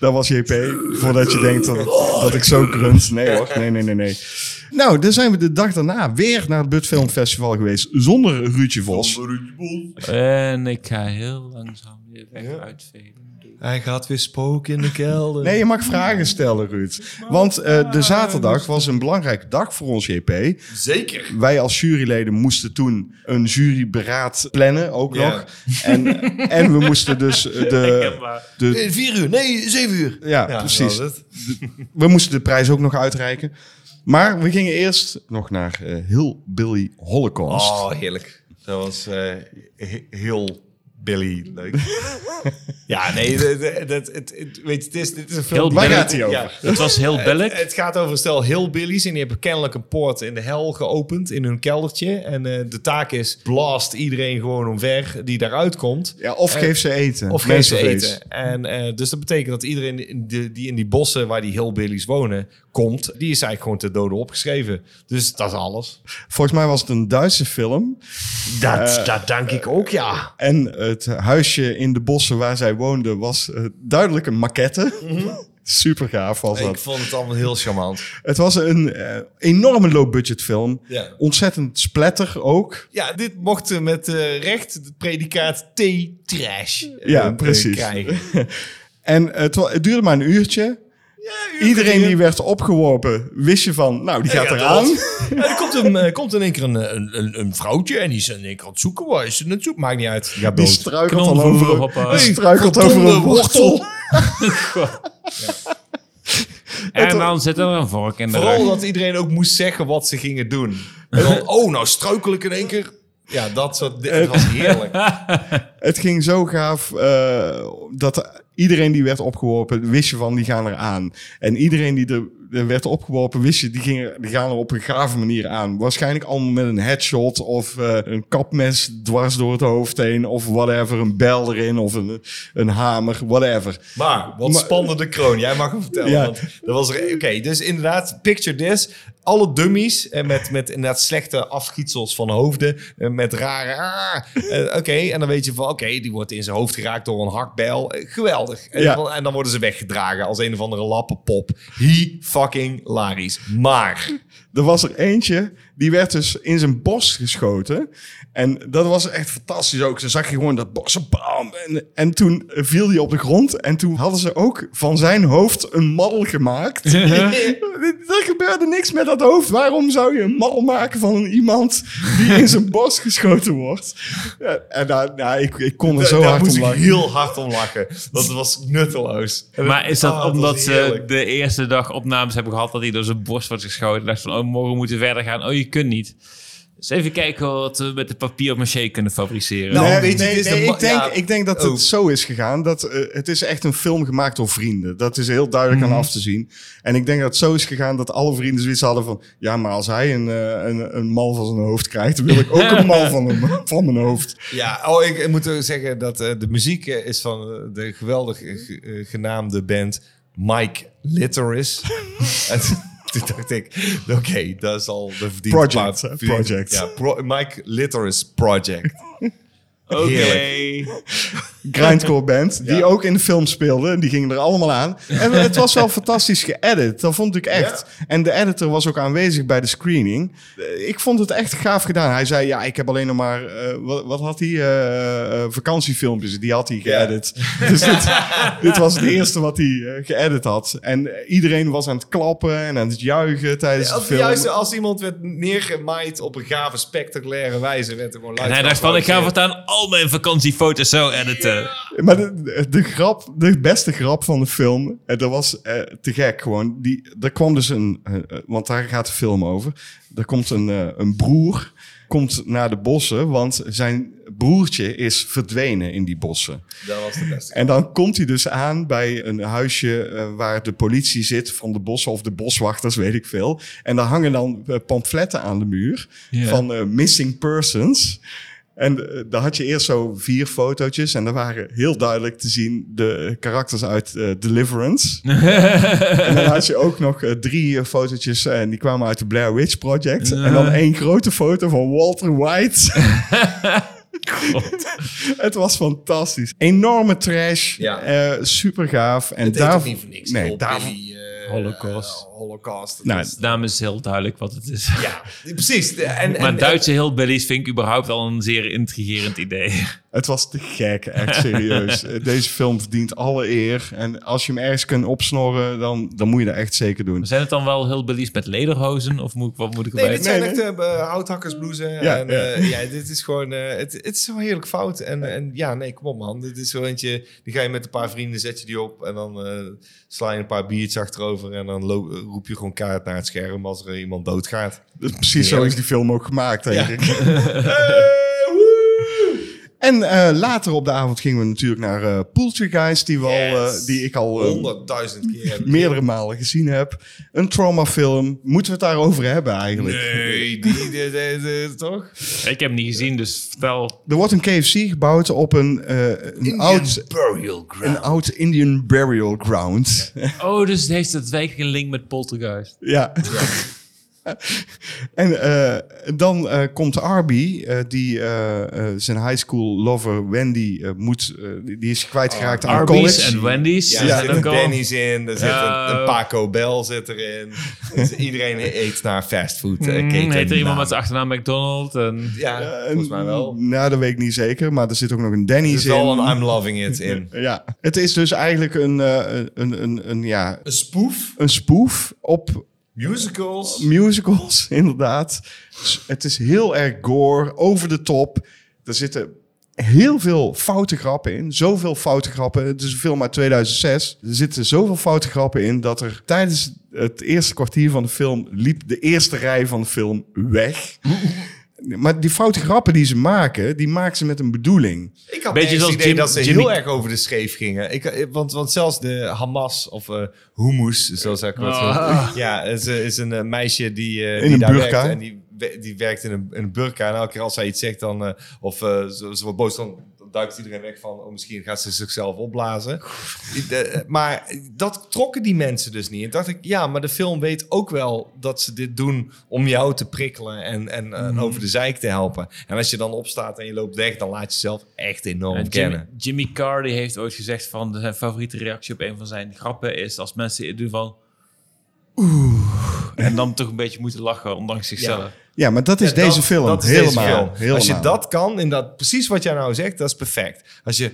S1: Dat was JP. Voordat je denkt dat, dat ik zo grunt. Nee hoor. Nee, nee, nee, nee. Nou, dan zijn we de dag daarna weer naar het Bud Film Festival geweest. Zonder Ruudje Vos.
S3: En ik ga heel langzaam weer weg uitveden.
S2: Hij gaat weer spoken in de kelder.
S1: Nee, je mag vragen stellen, Ruud. Want eh, de zaterdag was een belangrijke dag voor ons, JP.
S2: Zeker.
S1: Wij als juryleden moesten toen een juryberaad plannen, ook
S2: Ja.
S1: nog. En, en we moesten dus de... de
S2: Eh, Vier uur, nee, zeven uur.
S1: ja,
S2: Ja,
S1: precies.
S2: het.
S1: We moesten de prijs ook nog uitreiken. Maar we gingen eerst nog naar eh Hillbilly Holocaust.
S2: Oh, heerlijk. Dat was eh, he- heel Billy leuk. ja, nee, dat, dat, het, het, weet je, het is, dit is een film...
S3: Heel
S2: die-
S1: Waar
S3: billig.
S1: gaat hij over?
S2: Ja.
S3: Het was heel billig.
S2: Het, het gaat over een stel hillbillies en die hebben kennelijk een poort in de hel geopend in hun keldertje. En eh, de taak is blast iedereen gewoon omver die daaruit komt.
S1: Ja, of
S2: Eh,
S1: geef ze eten.
S2: Of geef ze eten. En eh, dus dat betekent dat iedereen in die, die in die bossen waar die hillbillies wonen komt, die is eigenlijk gewoon te dode opgeschreven. Dus dat is alles.
S1: Volgens mij was het een Duitse film.
S2: Dat, dat denk ik ook, ja.
S1: En het huisje in de bossen waar zij woonden was eh, duidelijk een maquette. Super gaaf was
S2: Ik
S1: dat.
S2: vond het allemaal heel charmant.
S1: Het was een eh, enorme low-budget film.
S2: Ja.
S1: Ontzettend splatter ook.
S2: Ja, dit mocht eh, met eh, recht het predicaat T-trash eh,
S1: Ja,
S2: eh,
S1: precies.
S2: krijgen.
S1: En het, het duurde maar een uurtje. Iedereen die werd opgeworpen, wist je van, nou, die gaat
S2: Ja,
S1: eraan.
S2: Ja, er komt, een, eh, komt in één keer een, een, een, een vrouwtje en die is in één keer aan het zoeken. Waar is ze naartoe? Maakt niet uit. Die gaat
S1: Die
S2: dood.
S1: struikelt over,
S3: hoppa.
S1: die struikelt over een wortel.
S3: En dan zit er een vork in de
S2: Vooral
S3: rug.
S2: dat iedereen ook moest zeggen wat ze gingen doen. En dan, oh, nou struikel ik in één keer. Ja, dat soort dit was heerlijk.
S1: Het ging zo gaaf eh, dat iedereen die werd opgeworpen, wist je van, die gaan eraan. En iedereen die er, werd opgeworpen, wist je, die, gingen, die gaan er op een gave manier aan. Waarschijnlijk allemaal met een headshot of eh, een kapmes dwars door het hoofd heen of whatever, een bel erin of een, een hamer, whatever.
S2: Maar, wat
S1: Maar-
S2: spannende de kroon. Jij mag hem vertellen.
S1: Ja.
S2: Want dat was er. Oké, dus inderdaad, picture this. Alle dummies en met, met inderdaad slechte afgietsels van hoofden. En met rare... ah, eh, oké, en dan weet je van... Oké, die wordt in zijn hoofd geraakt door een hakbijl. Eh, geweldig. En,
S1: Ja.
S2: dan- en dan worden ze weggedragen als een of andere lappenpop. He fucking larisch. Maar...
S1: Er was er eentje, die werd dus in zijn borst geschoten. En dat was echt fantastisch ook. Dan zag je gewoon dat borst, bam. En, en toen viel hij op de grond. En toen hadden ze ook van zijn hoofd een mal gemaakt. er gebeurde niks met dat hoofd. Waarom zou je een mal maken van iemand die in zijn borst geschoten wordt? Ja, en nou, nou, ik, ik kon er zo
S2: Daar
S1: hard
S2: moest
S1: om
S2: ik
S1: lachen.
S2: heel hard om lachen. Dat was nutteloos.
S3: Maar is dat
S2: Ah, dat
S3: omdat ze de eerste dag opnames hebben gehad dat hij door zijn borst wordt geschoten? En dacht van, oh, morgen moeten we verder gaan. Oh, je kunt niet. Dus even kijken wat we met de papier maché kunnen fabriceren.
S2: Nou,
S1: Nee,
S2: weet je,
S1: nee,
S2: het is
S1: nee,
S2: de ma-
S1: ik, denk,
S2: ja.
S1: ik denk dat
S2: Oh.
S1: het zo is gegaan. Dat, eh, het is echt een film gemaakt door vrienden. Dat is heel duidelijk
S2: Mhm.
S1: aan af te zien. En ik denk dat het zo is gegaan dat alle vrienden zoiets hadden van... Ja, maar als hij een, eh, een, een mal van zijn hoofd krijgt... dan wil ik ook een mal van, hem, van mijn hoofd.
S2: Ja, oh, ik, ik moet ook zeggen dat eh, de muziek is van de geweldig ge- genaamde band Mike Litteris. en toen dacht ik, oké, dat is al de verdiende
S1: Project,
S2: plaat.
S1: hè?
S2: Verdiende-
S1: Project.
S2: Ja, Pro- Mike Litteris Project.
S3: Oké.
S1: Grindcore band. Die
S2: Ja.
S1: ook in de film speelde. Die gingen er allemaal aan. En het was wel fantastisch geëdit. Dat vond ik echt. En de editor was ook aanwezig bij de screening. Ik vond het echt gaaf gedaan. Hij zei, ja, ik heb alleen nog maar... eh, wat, wat had hij? Eh, eh, vakantiefilmpjes. Die had hij geëdit. Dus dit, dit was het eerste wat hij eh, geëdit had. En iedereen was aan het klappen en aan het juichen tijdens de film.
S2: juist als iemand werd neergemaaid op een gave, spectaculaire wijze, werd er gewoon
S3: En hij dacht van, ik ga voortaan al mijn vakantiefoto's zo editen.
S1: Maar de, de grap, de beste grap van de film, eh, dat was eh, te gek gewoon. Die, er kwam dus een, eh, want daar gaat de film over. Er komt een, een broer, komt naar de bossen, want zijn broertje is verdwenen in die bossen.
S2: Dat was de beste.
S1: En dan komt hij dus aan bij een huisje waar de politie zit van de bossen of de boswachters, weet ik veel. En daar hangen dan pamfletten aan de muur van missing persons. En eh, daar had je eerst zo vier fotootjes en daar waren heel duidelijk te zien de karakters uit eh, Deliverance. en dan had je ook nog eh, drie fotootjes en die kwamen uit de Blair Witch Project. En dan één grote foto van Walter White. Het was fantastisch. Enorme trash.
S2: Ja.
S1: eh, super gaaf. En
S2: Het
S1: daar,
S2: niet voor niks.
S1: Nee,
S3: Holocaust.
S2: eh, Holocaust.
S1: Nou,
S2: is-
S3: is heel duidelijk wat het is.
S2: ja, precies. De- En,
S3: Maar
S2: en,
S3: Duitse hillbillies vind ik überhaupt al een zeer intrigerend idee.
S1: het was te gek, echt serieus. Eh, Deze film verdient alle eer. En als je hem ergens kunt opsnorren, dan, dan moet je dat echt zeker doen.
S3: Zijn het dan wel hillbillies met lederhozen? Of moet ik, wat moet ik
S2: Nee,
S3: erbij?
S2: dit zijn
S1: Nee,
S2: echt eh, houthakkersbloezen.
S1: Ja,
S2: en,
S1: ja.
S2: eh, ja, dit is gewoon... eh, het, het is zo heerlijk fout. En, en ja, nee, kom op man. Dit is zo eentje... Die ga je met een paar vrienden, zet je die op... en dan eh, sla je een paar biertjes achterover... en dan roep je gewoon kaart naar het scherm... als er iemand doodgaat.
S1: Dus precies zo is die film ook gemaakt, denk
S2: Ja.
S1: ik. En eh, later op de avond gingen we natuurlijk naar eh Poultrygeist, die, we al, eh, die ik al
S2: Honderdduizend keer heb
S1: meerdere malen gezien heb. Een traumafilm. Moeten we het daarover hebben eigenlijk?
S2: Nee, die, die, die- die- toch?
S3: Ik heb hem niet gezien, dus vertel.
S1: Er wordt een KFC gebouwd op een, eh, een, oud,
S2: burial
S1: een oud Indian burial ground.
S3: Oh, dus het heeft daadwerkelijk een link met Poltergeist.
S1: Ja. En eh, dan eh, komt Arby, eh, die zijn high school lover Wendy eh, moet, eh, die- is kwijtgeraakt aan
S3: Arby's
S1: college.
S3: en Wendy's.
S2: Ja,
S3: Ja,
S2: er zit
S3: al.
S2: Denny's in, er zit een, een Paco Bell zit erin. Dus iedereen eet naar fastfood uh,
S3: Mm,
S2: keten.
S3: heet er iemand
S2: naam.
S3: met zijn achternaam McDonald? En...
S2: Ja, volgens mij wel.
S1: Nou, dat weet ik niet zeker, maar er zit ook nog een
S2: Er
S1: Denny's
S2: is wel
S1: in.
S2: een I'm loving it in.
S1: Ja, het is dus eigenlijk een, eh, een, een, een, ja,
S2: Een spoof,
S1: een spoof op
S2: musicals.
S1: musicals, inderdaad. Het is heel erg gore, over de top. Er zitten heel veel foute grappen in. Zoveel foute grappen. Het is een film uit 2006. Er zitten zoveel foute grappen in dat er tijdens het eerste kwartier van de film liep de eerste rij van de film weg. Maar die foute grappen die ze maken, die maken ze met een bedoeling.
S2: Ik had
S3: Beetje
S2: Beetje het
S3: zoals
S2: idee
S3: Jim-
S2: dat ze
S3: Jimmy-
S2: heel erg over de scheef gingen. Ik, eh, want, want zelfs de Hamas of eh hummus, zoals ik wat
S3: Ah.
S2: Ja, is, eh, is een meisje die, eh,
S1: In
S2: die
S1: een
S2: daar
S1: burka.
S2: werkt. En die, die werkt in een, in een burka. En elke keer als zij iets zegt, dan, eh, of eh, ze, ze wordt boos, dan duikt iedereen weg van... Oh, misschien gaat ze zichzelf opblazen. Eh, maar dat trokken die mensen dus niet. En dacht ik, ja, maar de film weet ook wel dat ze dit doen om jou te prikkelen en, en eh, over de zeik te helpen. En als je dan opstaat en je loopt weg, dan laat je jezelf echt enorm
S3: Jimmy,
S2: kennen.
S3: Jimmy Carr die heeft ooit gezegd van zijn favoriete reactie op een van zijn grappen is als mensen doen van oeh en dan toch een beetje moeten lachen ondanks zichzelf.
S1: Ja, maar dat is
S2: Ja,
S1: deze
S2: dat-
S1: film.
S2: dat is
S1: helemaal,
S2: deze film.
S1: helemaal.
S2: Als je dat kan, in dat, precies wat jij nou zegt, dat is perfect. Als je...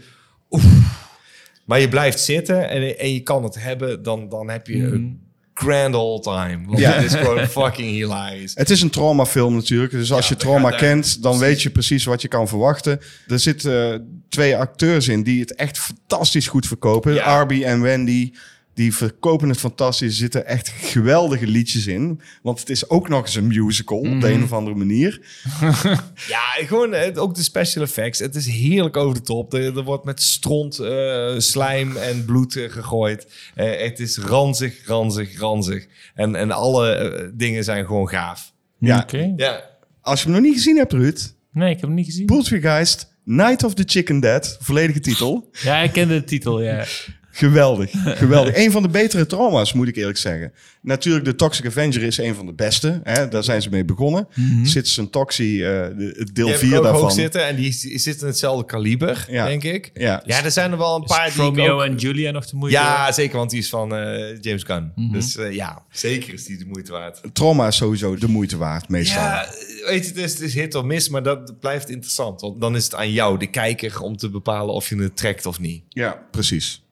S2: maar je blijft zitten en, en je kan het hebben, dan, dan heb je een grand old time. Want
S1: Ja.
S2: het is gewoon fucking hilarisch.
S1: Het is een traumafilm natuurlijk. Dus als
S2: Ja,
S1: je trauma kent, dan weet je precies wat je kan verwachten. Er zitten twee acteurs in die het echt fantastisch goed verkopen.
S2: Ja.
S1: Arby en Wendy. Die verkopen het fantastisch. Er zitten echt geweldige liedjes in. Want het is ook nog eens een musical op
S2: Mhm.
S1: de een of andere manier.
S2: Ja, gewoon eh, ook de special effects. Het is heerlijk over de top. Er, er wordt met stront, eh, slijm en bloed eh, gegooid. Eh, het is ranzig, ranzig, ranzig. En, en alle dingen zijn gewoon gaaf.
S1: Ja.
S2: Ja,
S1: Als je hem nog niet gezien hebt, Ruud.
S3: Nee, ik heb hem niet gezien.
S1: Poultrygeist, Night of the Chicken Dead. Volledige titel.
S3: Ja, ik kende de titel, ja.
S1: Geweldig, geweldig. Een van de betere trauma's, moet ik eerlijk zeggen. Natuurlijk, de Toxic Avenger is een van de beste. Hè? Daar zijn ze mee begonnen. Citizen Toxie, eh, de- het deel
S2: die heb
S1: 4
S2: ik ook
S1: daarvan.
S2: hoog zitten. En die z- zit in hetzelfde kaliber,
S1: Ja.
S2: denk ik.
S1: Ja.
S2: Ja, er zijn er wel een paar die ik
S3: Romeo
S2: ook-
S3: en Julia nog de moeite.
S2: Ja, zeker, want die is van eh, James Gunn. Dus eh, ja, zeker is die de moeite waard.
S1: Trauma is sowieso de moeite waard, meestal.
S2: Ja, weet je, het is, het is hit of miss, maar dat blijft interessant. Want dan is het aan jou, de kijker, om te bepalen of je het trekt of niet.
S1: Ja, precies.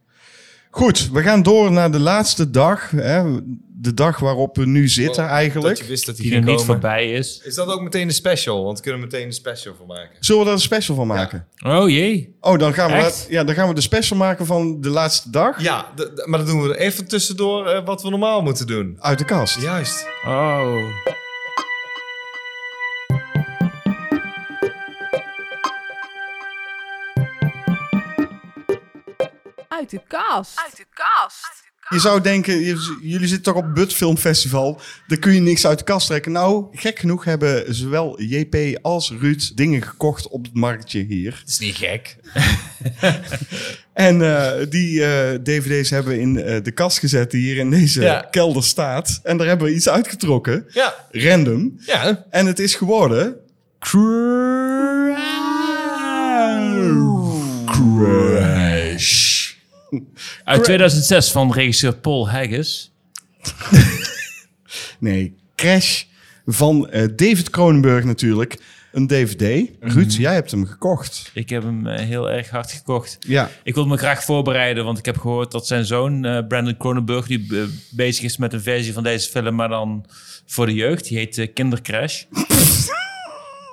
S1: Goed, we gaan door naar de laatste dag. Hè? De dag waarop we nu zitten
S2: Dat
S1: eigenlijk.
S2: je wist dat die
S3: Die
S2: ging
S3: niet
S2: komen.
S3: voorbij is.
S2: Is dat ook meteen de special? Want we kunnen meteen de special voor maken.
S1: Zullen we daar een special van maken?
S3: Oh jee.
S1: Oh, dan gaan, we dat- ja, dan gaan we de special maken van de laatste dag.
S2: Ja, maar dan doen we er even tussendoor eh, wat we normaal moeten doen.
S1: Uit de kast.
S2: Juist.
S3: Oh.
S7: Uit de kast. Uit de kast.
S1: Je zou denken, jullie zitten toch op But Film Festival. Daar kun je niks uit de kast trekken. Nou, gek genoeg hebben zowel JP als Ruud dingen gekocht op het marktje hier.
S2: Dat is niet gek.
S1: En eh, die eh, dvd's hebben we in eh, de kast gezet die hier in deze
S2: Ja.
S1: kelder staat. En daar hebben we iets uitgetrokken.
S2: Ja.
S1: Random.
S2: Ja.
S1: En het is geworden... Crash.
S3: Uit 2006 van regisseur Paul Haggis.
S1: Nee, Crash van eh, David Cronenberg natuurlijk. Een dvd. Ruud, jij hebt hem gekocht.
S3: Ik heb hem eh, heel erg hard gekocht.
S1: Ja.
S3: Ik wil me graag voorbereiden, want ik heb gehoord dat zijn zoon, eh, Brandon Cronenberg, die bezig is met een versie van deze film, maar dan voor de jeugd. Die heet Kindercrash.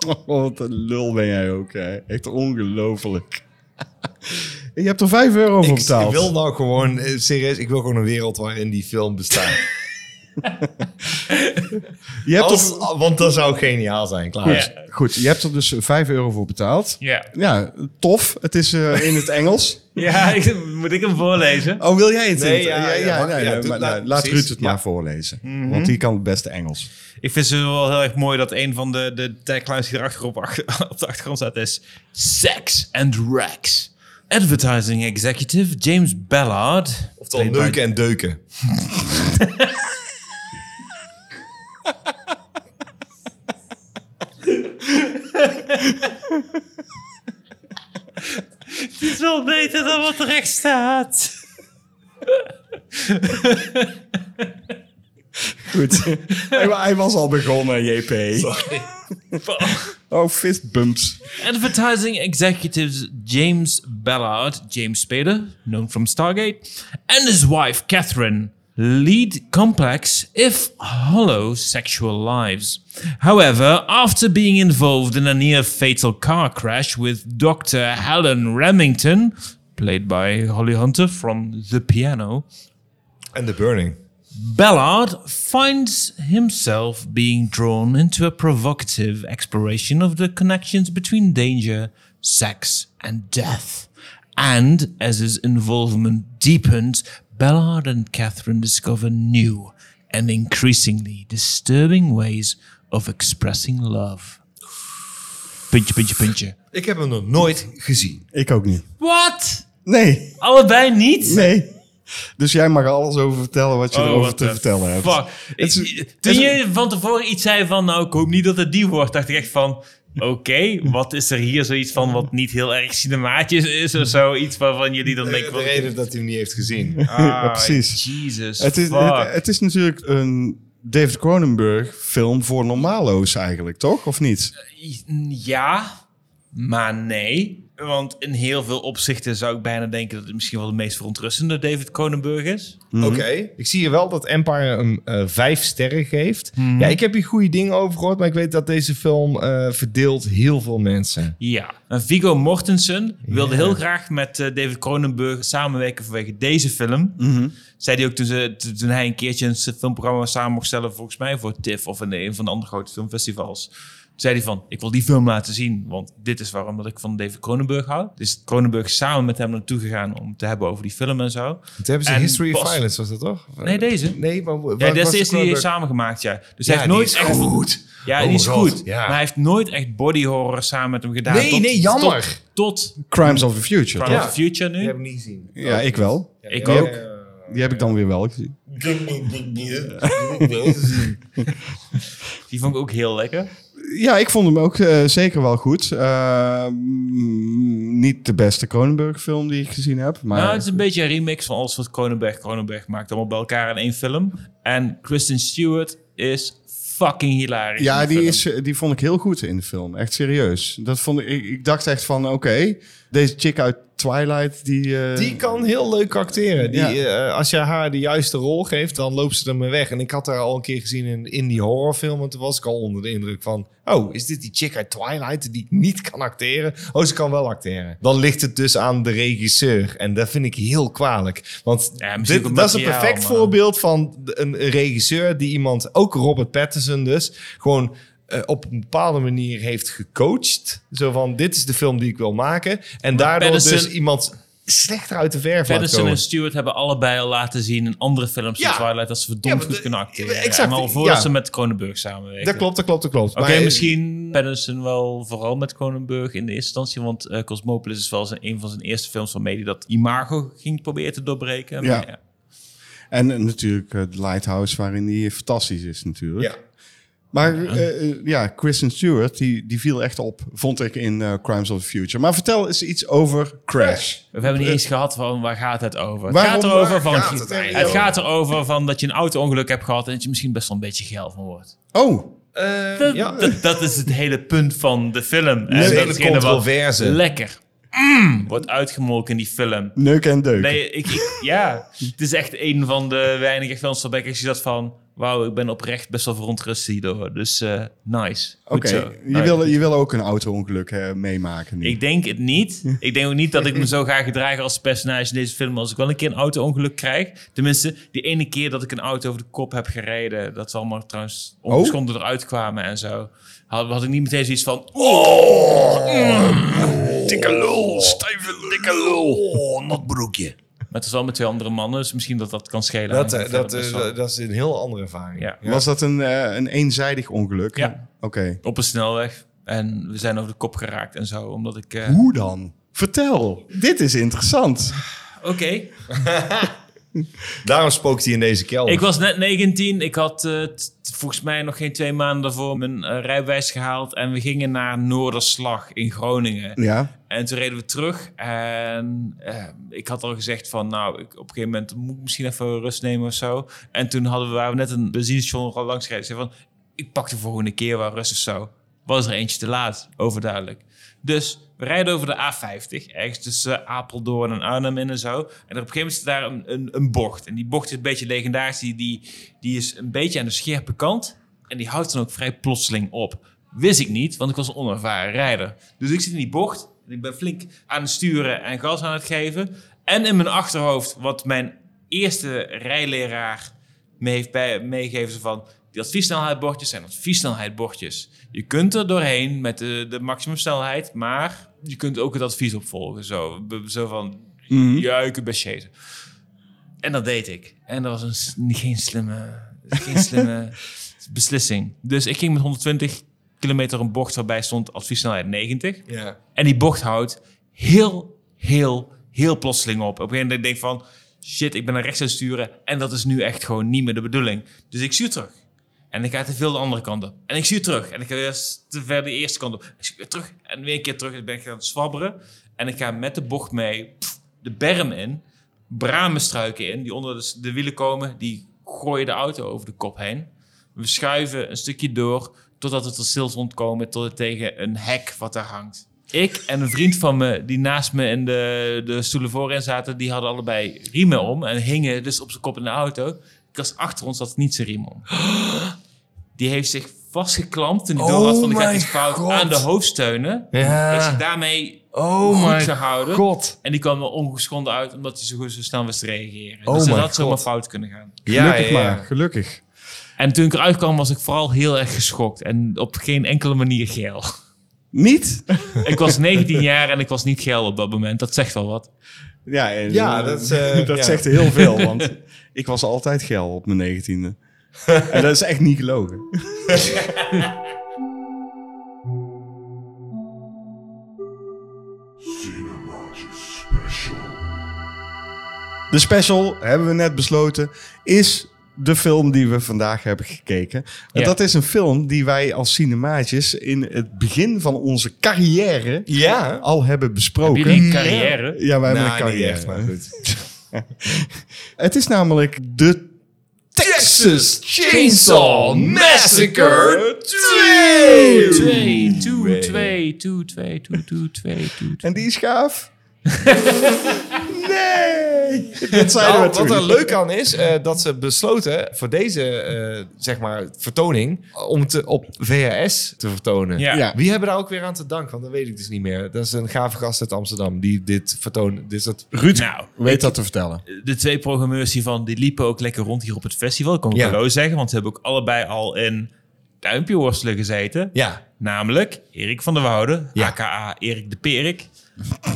S1: Oh, wat een lul ben jij ook, hè. Echt ongelooflijk. Je hebt er 5 euro voor
S2: Ik,
S1: betaald.
S2: ik wil nou gewoon, eh, serieus, ik wil gewoon een wereld waarin die film bestaat.
S1: Je hebt
S2: Als,
S1: er,
S2: want dat zou geniaal zijn, klaar.
S1: goed, goed, je hebt er dus 5 euro voor betaald.
S3: Ja.
S1: Ja, tof. Het is eh, in het Engels.
S3: Ja, ik- moet ik hem voorlezen?
S1: Oh, wil jij het?
S2: Nee,
S1: in-
S2: ja, ja,
S1: ja,
S2: maar-
S1: nee,
S2: ja,
S1: nee,
S2: doe-
S1: maar,
S2: laat-
S1: nou, laat
S2: precies,
S1: Ruud het
S2: ja.
S1: maar voorlezen. Want die kan het beste Engels.
S3: Ik vind het wel heel erg mooi dat een van de, de taglines die erachter op, op de achtergrond staat is... Sex and Rex. Advertising executive James Ballard.
S2: Oftewel
S3: by-
S2: neuken en deuken.
S3: Het is wel beter dan wat terecht staat.
S1: Goed. hij, hij was al begonnen, JP. Oh, fistbumps.
S3: Advertising executives James Ballard, James Spader, known from Stargate, and his wife Catherine lead complex, if hollow, sexual lives. However, after being involved in a near fatal car crash with Dr. Helen Remington, played by Holly Hunter from The Piano,
S2: En The Burning.
S3: Ballard finds himself being drawn into a provocative exploration of the connections between danger, sex, and death. And as his involvement deepens, Ballard and Catherine discover new and increasingly disturbing ways of expressing love. Puntje, puntje, puntje.
S2: Ik heb hem nog nooit gezien.
S1: Ik ook niet.
S3: What?
S1: Nee,
S3: Allebei niet?
S1: nee. Dus jij mag alles over vertellen wat je
S3: Oh,
S1: erover te vertellen hebt.
S3: Fuck.
S1: Is-
S3: toen
S1: is-
S3: je van tevoren iets zei van, nou, ik hoop niet dat het die wordt, dacht ik echt van, oké, wat is er hier zoiets van wat niet heel erg cinematisch is of zo? Iets waarvan jullie dan denken
S2: De
S3: van,
S2: reden dat hij hem niet heeft gezien.
S3: ah,
S1: precies.
S3: Jesus,
S1: Het is, het, het is natuurlijk een David Cronenberg film voor normalo's eigenlijk, toch? Of niet?
S3: Ja, maar nee. Want in heel veel opzichten zou ik bijna denken dat het misschien wel de meest verontrustende David Cronenberg is.
S2: Oké. Ik zie hier wel dat Empire hem eh, vijf sterren geeft. Ja, ik heb hier goede dingen over gehoord, maar ik weet dat deze film eh, verdeelt heel veel mensen.
S3: Ja, en Viggo Mortensen wilde heel graag met eh, David Cronenberg samenwerken vanwege deze film. Zei hij ook toen, ze, toen- toen hij een keertje een filmprogramma samen mocht stellen, volgens mij voor TIFF of in een van de andere grote filmfestivals. Toen zei hij van, ik wil die film laten zien, want dit is waarom dat ik van David Cronenberg hou. Dus Cronenberg is samen met hem naartoe gegaan om te hebben over die film en zo.
S2: Toen hebben ze
S3: En
S2: History of Violence, was dat toch?
S3: Nee, deze.
S2: Nee, maar...
S3: Ja, dat is de eerste die hij heeft samengemaakt, ja. Dus hij heeft nooit echt...
S2: goed.
S3: Ja,
S2: Oh
S3: die is
S2: my God,
S3: goed.
S2: ja.
S3: Maar hij heeft nooit echt body horror samen met hem gedaan.
S2: Nee,
S3: Tot-
S2: nee, jammer.
S3: Tot, tot
S1: Crimes of the Future,
S3: Crime
S1: toch?
S3: of the Future nu.
S2: Die heb ik niet gezien.
S1: Ja, ik wel.
S3: Ik
S1: Die
S3: ook.
S1: heb, die heb ik dan weer wel gezien.
S3: Die vond ik ook heel lekker.
S1: Ja, ik vond hem ook eh, zeker wel goed. Eh, mm, niet de beste Cronenberg film die ik gezien heb. Maar
S3: Nou, het is een beetje een remix van alles wat Cronenberg Cronenberg maakt. Allemaal bij elkaar in één film. En Kristen Stewart is fucking hilarisch.
S1: ja, die, is, die vond ik heel goed in de film. Echt serieus. Dat vond ik, ik, ik dacht echt van, oké, deze chick uit Twilight, die... eh,
S2: Die kan heel leuk acteren. Die,
S1: Ja.
S2: eh, als je haar de juiste rol geeft, dan loopt ze ermee weg. En ik had haar al een keer gezien in, in die horrorfilm. En toen was ik al onder de indruk van... Oh, is dit die chick uit Twilight die niet kan acteren? Oh, ze kan wel acteren. Dan ligt het dus aan de regisseur. En dat vind ik heel kwalijk. Want
S3: Ja,
S2: dit, dat is een perfect voorbeeld van een regisseur die iemand... Ook Robert Pattinson dus. Gewoon... eh, op een bepaalde manier heeft gecoacht. Zo van, dit is de film die ik wil maken. En daardoor dus iemand slechter uit de verf komen.
S3: en Stewart hebben allebei al laten zien in andere films
S2: Ja.
S3: van Twilight dat ze verdomd
S2: Ja,
S3: goed
S2: de-
S3: kunnen acteren.
S2: ja, exact,
S3: al voordat
S2: ja.
S3: ze met Cronenberg samenwerken.
S2: Dat klopt, dat klopt, dat klopt.
S3: Oké,
S2: Maar,
S3: misschien Pattinson wel vooral met Cronenberg in de eerste instantie. Want eh, Cosmopolis is wel zijn, een van zijn eerste films waarmee hij dat imago ging proberen te doorbreken.
S1: Ja.
S3: Maar ja.
S1: En eh, natuurlijk eh, The Lighthouse, waarin die fantastisch is natuurlijk.
S2: Ja.
S1: Maar eh, eh, ja, Kristen Stewart, die, die viel echt op, vond ik in eh, Crimes of the Future. Maar vertel eens iets over Crash.
S3: We hebben niet eens gehad van waar gaat het over. Het
S1: Waarom-
S3: gaat erover van,
S2: gaat het
S3: het
S2: over?
S3: gaat erover van dat je een auto-ongeluk hebt gehad en dat je misschien best wel een beetje geil van wordt.
S1: Oh,
S3: Dat,
S2: ja.
S3: dat, dat is het hele punt van de film. En
S2: is
S3: dat wat
S2: controverse.
S3: Lekker. mm, wordt uitgemolken in die film.
S1: Neuk en deuk.
S3: Nee, ik, ik- ja, het is echt een van de weinige films waarbij ik zie dat van... Wauw, ik ben oprecht best wel verontrust hierdoor. Dus eh, nice.
S1: Oké, je, wil, je wil ook een auto-ongeluk meemaken nu.
S3: Ik denk het niet. Ik denk ook niet dat ik me zo ga gedragen als personage in deze film. Als ik wel een keer een auto-ongeluk krijg. Tenminste, die ene keer dat ik een auto over de kop heb gereden. Dat we allemaal trouwens ongeschonden eruit kwamen en zo. Had, had ik niet meteen zoiets van... Oh, mm, dikke lul, stijve dikke lul.
S2: Oh, natbroekje.
S3: Maar het is wel met twee andere mannen, dus misschien dat dat kan schelen.
S2: Dat,
S3: aan
S2: eh, dat,
S3: wel-
S2: dat is een heel andere ervaring.
S3: Ja.
S1: Was dat een, eh, een eenzijdig ongeluk?
S3: Ja.
S1: Oké.
S3: Op een snelweg. En we zijn over de kop geraakt en zo. Omdat ik... eh,
S1: Hoe dan? Vertel. Dit is interessant.
S3: Oké.
S2: Daarom spookt hij in deze kelder.
S3: Ik was net 19. Ik had eh, volgens mij nog geen twee maanden daarvoor mijn eh, rijbewijs gehaald. En we gingen naar Noorderslag in Groningen.
S1: Ja.
S3: En toen reden we terug. En eh, ik had al gezegd van, nou, ik, op een gegeven moment moet ik misschien even rust nemen of zo. En toen hadden we, waren we net een benzinestation al langs gereden. Ik zei van, ik pak de volgende keer wel rust of zo. Was er eentje te laat, overduidelijk. Dus we rijden over de A50, ergens tussen Apeldoorn en Arnhem in en zo. En op een gegeven moment is daar een, een, een bocht. En die bocht is een beetje legendarisch. Die, die, die is een beetje aan de scherpe kant. En die houdt dan ook vrij plotseling op. Wist ik niet, want ik was een onervaren rijder. Dus ik zit in die bocht. En ik ben flink aan het sturen en gas aan het geven. En in mijn achterhoofd, wat mijn eerste rijleraar me heeft meegegeven van... Die adviessnelheidbordjes zijn adviessnelheidbordjes. Je kunt er doorheen met de, de maximumsnelheid, maar je kunt ook het advies opvolgen. Zo, zo van, ja, je kunt best chasen. En dat deed ik. En dat was een, geen slimme, geen slimme beslissing. Dus ik ging met 120 kilometer een bocht waarbij stond adviessnelheid 90.
S2: Ja.
S3: En die bocht houdt heel, heel, heel plotseling op. Op een gegeven moment denk ik van... Shit, ik ben naar rechts aan het sturen. En dat is nu echt gewoon niet meer de bedoeling. Dus ik stuur terug. En ik ga te veel de andere kant op. En ik stuur terug. En ik ga weer te ver de eerste kant op. Ik stuur weer terug. En weer een keer terug. En ben ik aan het zwabberen. En ik ga met de bocht mee de berm in. Bramenstruiken in. Die onder de, wielen komen. Die gooien de auto over de kop heen. We schuiven een stukje door. Totdat we tot stilstand komen. Tot het tegen een hek wat daar hangt. Ik en een vriend van me, die naast me in de, de stoelen voorin zaten, die hadden allebei riemen om en hingen dus op zijn kop in de auto. Ik was achter ons had niet zijn riem om. Die heeft zich vastgeklampt toen hij door had van de
S2: Oh
S3: gaat iets fout
S2: God.
S3: aan de hoofdsteunen.
S2: Ja.
S3: Heeft zich daarmee
S2: Oh
S3: goed gehouden.
S2: god.
S3: En die kwam er ongeschonden uit omdat hij zo, goed, zo snel wist te reageren.
S2: Oh
S3: dus dat had zomaar fout kunnen gaan.
S1: Gelukkig
S2: ja, ja.
S1: maar. Gelukkig.
S3: En toen ik eruit kwam was ik vooral heel erg geschokt. En op geen enkele manier geil.
S1: Niet?
S3: ik was 19 jaar en ik was niet geil op dat moment. Dat zegt wel wat.
S1: Ja, en,
S2: Ja,
S1: eh,
S2: dat eh,
S1: dat
S2: ja.
S1: zegt heel veel. Want ik was altijd geil op mijn negentiende. en dat is echt niet gelogen. De special, hebben we net besloten, is de film die we vandaag hebben gekeken. En
S3: Ja.
S1: dat is een film die wij als cinemaatjes in het begin van onze carrière
S2: Ja.
S1: al hebben besproken.
S3: Hebben jullie een carrière?
S1: Ja, wij hebben
S2: Nou,
S1: een
S2: niet
S1: carrière.
S2: echt, maar goed.
S1: Het is namelijk de
S2: Texas Chainsaw Massacre
S3: 2, 2, 2, 2, 2, 2, 2, 2, 2.
S1: En die is gaaf? nee! Dat zeiden
S2: Nou,
S1: we
S2: wat er leuk aan is, eh, dat ze besloten voor deze eh, zeg maar, vertoning om het op VHS te vertonen.
S3: Ja.
S1: Ja.
S2: Wie hebben daar ook weer aan te danken? Want dat weet ik dus niet meer. Dat is een gave gast uit Amsterdam die dit vertoont. Dus dat...
S1: Ruud
S3: Nou,
S1: weet dat te vertellen.
S3: de twee programmeurs hiervan, die liepen ook lekker rond hier op het festival. Ik kan ik
S2: Ja.
S3: hallo zeggen, want ze hebben ook allebei al in duimpje worstelen gezeten.
S2: Ja.
S3: Namelijk Erik van der Woude,
S2: Ja.
S3: aka Erik de Perik.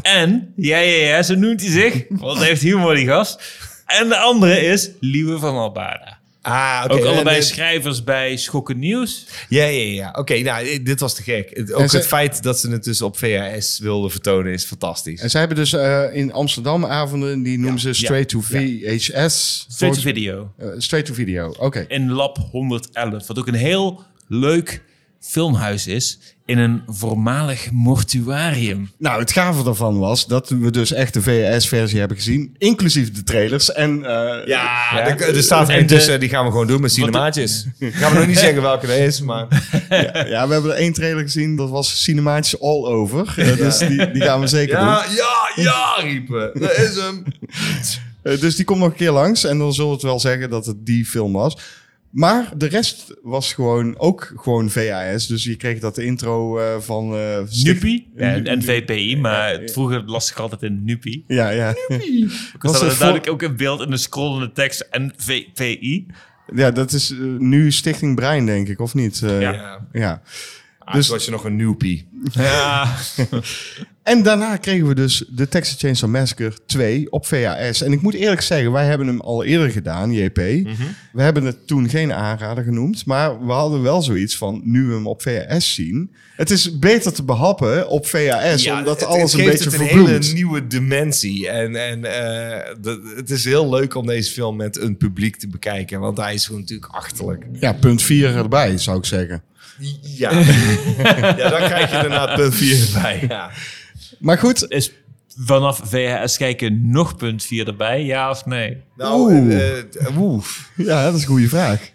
S3: En, ja, ja, ja, zo noemt hij zich, want hij heeft humor die gast. En de andere is Liewe van Albada.
S2: Ah, oké.
S3: Ook allebei
S2: eh,
S3: schrijvers bij Schokken Nieuws.
S2: Ja, ja, ja. Oké, nou, dit was te gek. Ook
S1: ze-
S2: het feit dat ze het dus op VHS wilden vertonen is fantastisch.
S1: En zij hebben dus eh, in Amsterdam avonden, die noemen ze Straight to VHS.
S3: Straight to video.
S1: Eh, straight to video, oké.
S3: in Lab 111. Wat ook een heel leuk filmhuis is in een voormalig mortuarium.
S1: Nou, het gave daarvan was dat we dus echt de VHS-versie hebben gezien, inclusief de trailers. En eh,
S2: Ja,
S3: Ja.
S2: Er, er staat er tussen,
S3: de-
S2: die gaan we gewoon doen met cinemaatjes. Gaan we nog niet zeggen welke dat is, maar...
S1: ja, we hebben er één trailer gezien, dat was cinematisch all over. Eh, dus die, die gaan we zeker doen.
S2: Ja, ja, ja, riepen. Dat is hem.
S1: Eh, dus die komt nog een keer langs en dan zullen we het wel zeggen dat het die film was. Maar de rest was gewoon ook gewoon VHS. Dus je kreeg dat de intro eh, van... eh Sticht-
S3: NUPI en, VPI, maar vroeger las ik altijd in NUPI.
S1: Ja, ja.
S3: Ik
S1: Was
S3: er duidelijk ook een beeld in de scrollende tekst en VPI.
S1: ja, dat is eh, nu Stichting Brein, denk ik, of niet? Eh,
S3: Ja.
S1: ja.
S2: Ja.
S1: Dus-
S2: was je nog een nieuwpie.
S3: Ja,
S1: En daarna kregen we dus de Texas Chainsaw Massacre 2 op VHS. En ik moet eerlijk zeggen, wij hebben hem al eerder gedaan, JP. We hebben het toen geen aanrader genoemd. Maar we hadden wel zoiets van, nu we hem op VHS zien... Het is beter te behappen op VHS, omdat
S2: het-
S1: alles
S2: het
S1: een beetje
S2: het een
S1: verbloemt.
S2: hele nieuwe dimensie. En, en eh, de- het is heel leuk om deze film met een publiek te bekijken. Want hij is gewoon natuurlijk achterlijk.
S1: Ja, punt 4 erbij, zou ik zeggen.
S2: Ja, ja dan krijg je daarna punt 4 erbij. Ja.
S1: Maar goed,
S3: is vanaf VHS kijken nog punt 4 erbij, ja of nee?
S2: Nou,
S1: Oeh.
S2: eh, eh, oeh.
S1: ja, dat is een goede vraag.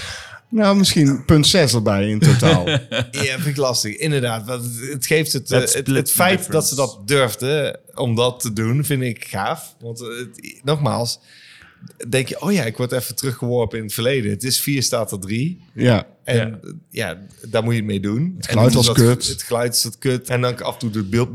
S1: nou, misschien punt 6 erbij in totaal.
S2: Ja, vind ik lastig. Inderdaad, want het, geeft het, eh, het, feit
S3: difference.
S2: dat ze dat durfden om dat te doen, vind ik gaaf. Want het- nogmaals, denk je, oh ja, ik word even teruggeworpen in het verleden. Het is 4 staat er 3.
S1: Ja.
S2: En
S3: Ja.
S2: daar moet je het mee doen. Het
S1: geluid was kut.
S2: Het geluid is dat kut. En dan af en toe het beeld.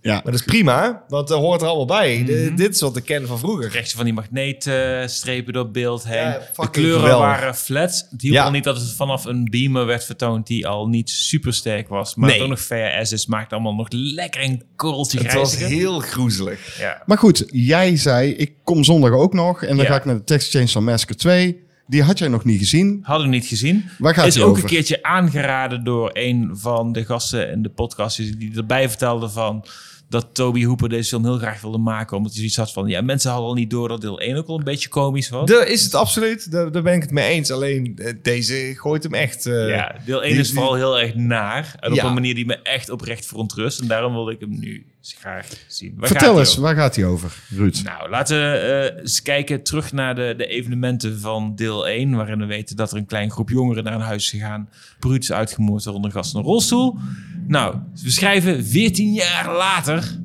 S1: ja.
S2: Maar dat is prima, want dat hoort er allemaal bij. De-
S3: Mhm.
S2: dit is wat ik ken van vroeger.
S3: Je van die magneetstrepen door beeld heen.
S2: Ja,
S3: de kleuren
S2: geweldig.
S3: waren flat. Het hielp
S2: Ja.
S3: al niet dat het vanaf een beamer werd vertoond die al niet super sterk was. Maar
S2: Nee.
S3: ook nog VHS is, maakt allemaal nog lekker een korreltje
S2: Het was heel groezelig.
S3: Ja.
S1: Maar goed, jij zei, ik kom zondag ook nog. En dan
S3: Ja.
S1: ga ik naar de Texas Chainsaw Massacre 2. Die had jij nog niet gezien.
S3: Hadden we niet gezien.
S1: Waar gaat
S3: is ook
S1: over?
S3: een keertje aangeraden door een van de gasten in de podcast die erbij vertelde van dat Toby Hooper deze film heel graag wilde maken omdat hij zoiets had van ja mensen hadden al niet door dat deel 1 ook al een beetje komisch was.
S2: Daar is het absoluut. Daar, daar ben ik het mee eens. Alleen eh, deze gooit hem echt. eh,
S3: ja, deel 1
S2: die-
S3: is vooral heel erg naar en op een manier die me echt oprecht verontrust en daarom wilde ik hem nu graag zien. Waar
S1: Vertel eens,
S3: over?
S1: waar gaat hij over, Ruud?
S3: Nou, laten we eh, eens kijken terug naar de, de evenementen van deel 1, waarin we weten dat er een klein groep jongeren naar een huis is gegaan, bruut is uitgemoord, waaronder gast in een rolstoel. Nou, we schrijven 14 jaar later.